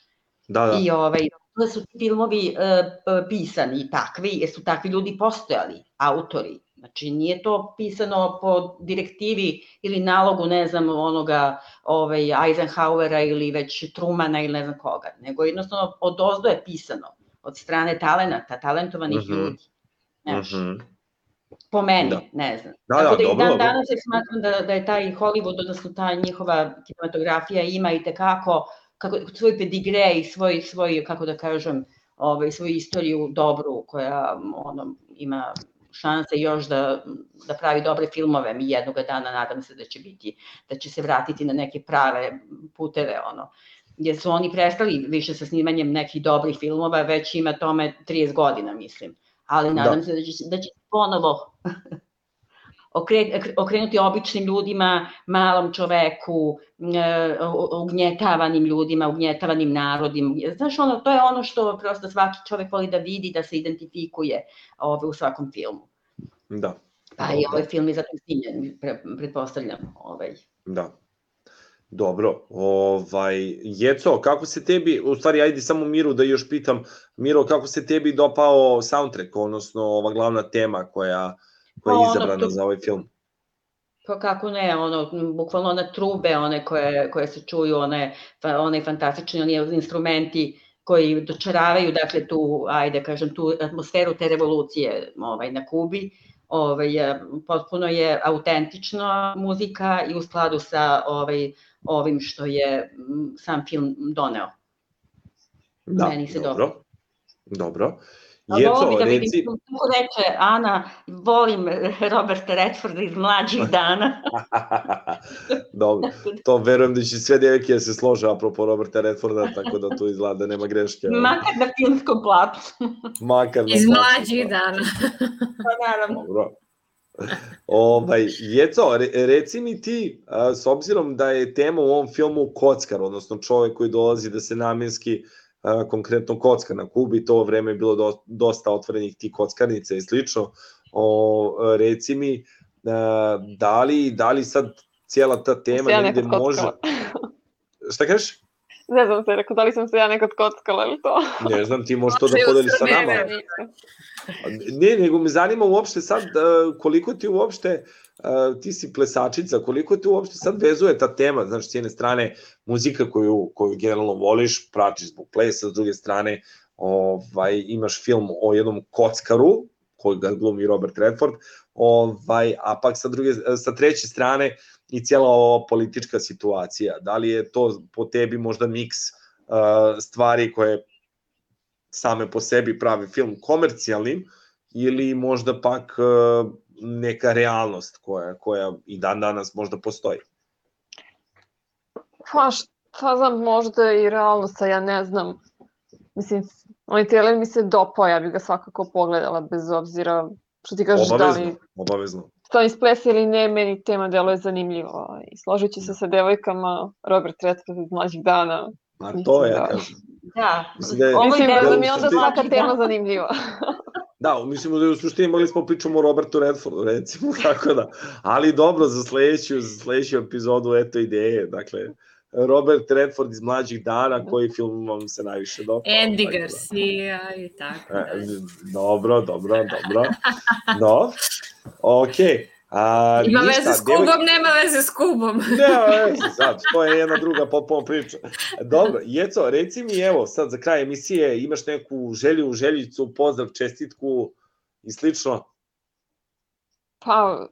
Da, da. I ovaj, da su filmovi e, p- pisani takvi, jer su takvi ljudi postojali, autori. Znači nije to pisano po direktivi ili nalogu, ne znam, onoga ovaj, Eisenhowera ili već Trumana ili ne znam koga, nego jednostavno od ozdo je pisano, od strane talenata, talentovanih Mhm. ljudi. Znaš, Mhm. Po meni, Da. ne znam. Da, Tako da, da i dobro, dan dobro. danas ja smatram da, da je taj Hollywood, odnosno ta njihova kinematografija ima i tekako kako, svoj pedigre i svoj, svoj, kako da kažem, ovaj, svoju istoriju dobru koja ono, ima šanse još da, da pravi dobre filmove. Mi jednoga dana nadam se da će biti, da će se vratiti na neke prave puteve, ono. Jer su oni prestali više sa snimanjem nekih dobrih filmova, već ima tome 30 godina, mislim. Ali nadam Da. se da će, da će ponovo okre- okrenuti običnim ljudima, malom čoveku, e, ugnjetavanim ljudima, ugnjetavanim narodima. Znaš, ono, to je ono što prosto svaki čovek voli da vidi, da se identifikuje ove, u svakom filmu. Da. Pa i ovaj film je zato snimljen, pre, pretpostavljam. Ovaj. Da. Dobro, ovaj, Jeco, kako se tebi, u stvari, ajde samo Miru da još pitam, Miro, kako se tebi dopao soundtrack, odnosno ova glavna tema koja, koja je Pa ono, izabrana to- za ovaj film? Pa kako ne, ono, bukvalno one trube, one koje, koje se čuju, one, one fantastični oni instrumenti koji dočaravaju, dakle, tu, ajde, kažem, tu atmosferu te revolucije ovaj, na Kubi. Ovaj, potpuno je autentična muzika i u skladu sa ovaj, ovim što je sam film doneo. Da, Meni se dobro. Dobro. A volio Jeco, bi da vidim, reci... kako reče Ana, volim Roberta Redforda iz mlađih dana. Dobro, to verujem da će sve devojke da se slože apropo Roberta Redforda, tako da tu izgleda da nema greške. Makar na filmskom platu. Makar na Iz mlađih dana. Pa naravno. Dobro. Ovaj, Jeco, re, reci mi ti, a, s obzirom da je tema u ovom filmu kockar, odnosno čovek koji dolazi da se namjenski a, konkretno kocka na Kubi, to vreme je bilo do, dosta otvorenih tih kockarnica i slično, o, reci mi, a, da, li, da li sad cijela ta tema negde može... Šta kažeš? Ne znam se, rekao, da li sam se ja nekad kockala ili to? Ne znam, ti možeš to da podeliš sa nama. Ne, nego me zanima uopšte sad uh, koliko ti uopšte, uh, ti si plesačica, koliko ti uopšte sad vezuje ta tema, znaš, s jedne strane muzika koju, koju generalno voliš, pratiš zbog plesa, s druge strane ovaj, imaš film o jednom kockaru, koji ga glumi Robert Redford, ovaj, a pak sa, druge, sa treće strane i cijela ova politička situacija. Da li je to po tebi možda miks uh, stvari koje same po sebi pravi film komercijalnim ili možda pak uh, neka realnost koja, koja i dan danas možda postoji. Pa šta znam, možda i realnost, a ja ne znam. Mislim, onaj trailer mi se dopao, ja bih ga svakako pogledala, bez obzira što ti kažeš da Obavezno, li obavezno. To isplesi ili ne, meni tema deluje zanimljivo. I složit ću se sa devojkama, Robert Redford iz mlađih dana. A to ja Da. kažem. Da, Mislim da je- ovo je Mislim da mi je onda svaka tema zanimljiva. Da, mislimo da je u suštini mogli smo pričamo o Robertu Redfordu, recimo, tako da. Ali dobro, za sledeću, za sledeću epizodu, eto ideje. Dakle, Robert Redford iz mlađih dana, koji film vam se najviše dopao? Andy Tako da. Garcia i tako. E, dobro, dobro, dobro. No, ok. A, Ima ništa, veze s Kubom, nema veze s Kubom. Nema veze sad, to je jedna druga potpuno priča. Dobro, Jeco, reci mi evo, sad za kraj emisije, imaš neku želju, željicu, pozdrav, čestitku i slično? Pa,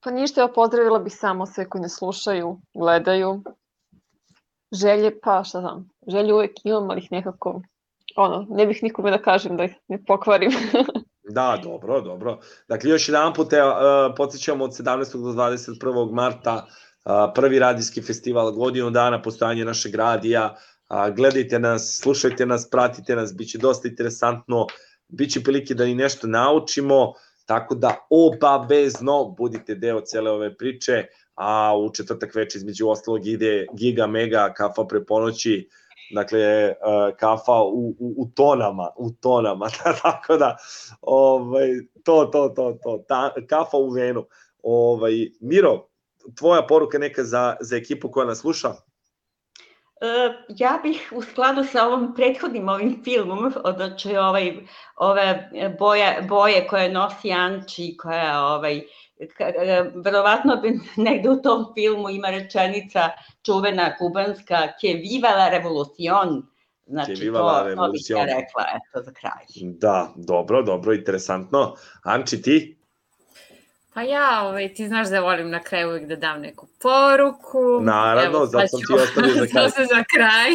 pa ništa, ja pozdravila bih samo sve koji ne slušaju, gledaju. Želje, pa šta znam, želje uvek imam, ali ih nekako, ono, ne bih nikome da kažem da ih ne pokvarim. Da, dobro, dobro. Dakle, još jedan put, uh, podsjećamo od 17. do 21. marta uh, prvi radijski festival, godinu dana postojanje našeg radija. Uh, gledajte nas, slušajte nas, pratite nas, bit će dosta interesantno, bit će prilike da i nešto naučimo, tako da obavezno budite deo cele ove priče, a u četvrtak večer između ostalog ide Giga Mega kafa pre ponoći, dakle uh, kafa u, u, u tonama, u tonama, tako da ovaj, to, to, to, to, ta, kafa u venu. Ovaj, Miro, tvoja poruka neka za, za ekipu koja nas sluša? E, ja bih u skladu sa ovom prethodnim ovim filmom, znači ovaj, ove boje, boje koje nosi Anči, koja ovaj, ka- e, verovatno bi negde u tom filmu ima rečenica čuvena kubanska que viva la revolucion, znači viva to, la to bih ja rekla, eto, za kraj. Da, dobro, dobro, interesantno. Anči, ti? Pa ja, ovaj, ti znaš da volim na kraju uvijek da dam neku poruku. Naravno, sad zato sam ti ostavio za kraj. to se za kraj.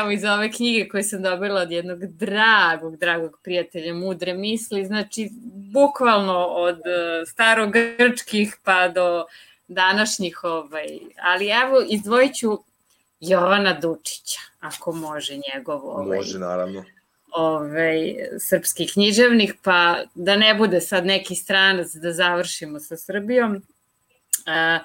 Evo, iz ove knjige koju sam dobila od jednog dragog, dragog prijatelja Mudre misli, znači, bukvalno od eh, starogrčkih pa do današnjih, ovaj, ali evo, izdvojit ću Jovana Dučića, ako može njegov ovaj, Može, naravno. Ovaj, srpski književnik, pa da ne bude sad neki stranac da završimo sa Srbijom. A,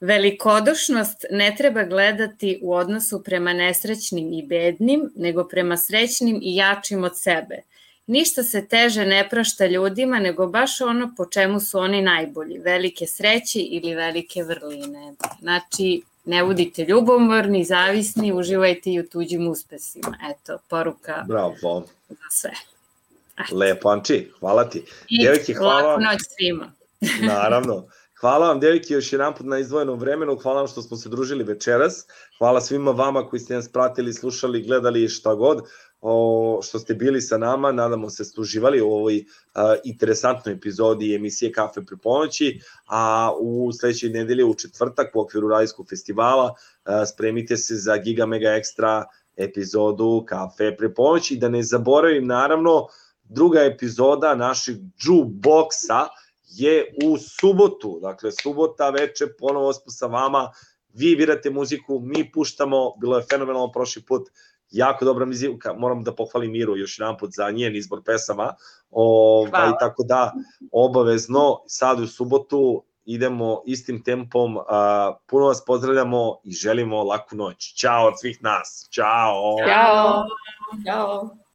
velikodušnost ne treba gledati u odnosu prema nesrećnim i bednim, nego prema srećnim i jačim od sebe. Ništa se teže ne prašta ljudima nego baš ono po čemu su oni najbolji, velike sreće ili velike vrline. Znači, ne budite ljubomorni, zavisni, uživajte i u tuđim uspesima. Eto, poruka Bravo. za sve. Lepo, Anči, hvala ti. I Devojke, hvala laku noć svima. Naravno. Hvala vam, devojke, još jedan put na izdvojenom vremenu. Hvala vam što smo se družili večeras. Hvala svima vama koji ste nas pratili, slušali, gledali i šta god. O, što ste bili sa nama, nadamo se ste uživali u ovoj a, interesantnoj epizodi emisije Kafe pre ponoći, a u sledećoj nedelji u četvrtak u okviru Radijskog festivala a, spremite se za Giga Mega Extra epizodu Kafe pre ponoći. Da ne zaboravim, naravno, druga epizoda našeg jukeboxa je u subotu, dakle subota veče, ponovo smo sa vama, vi birate muziku, mi puštamo, bilo je fenomenalno prošli put, jako dobra muzika, moram da pohvalim Miru još jedan put za njen izbor pesama, ovaj, Hvala. tako da obavezno sad u subotu idemo istim tempom, a, puno vas pozdravljamo i želimo laku noć. Ćao od svih nas, ćao! Ćao! Ćao!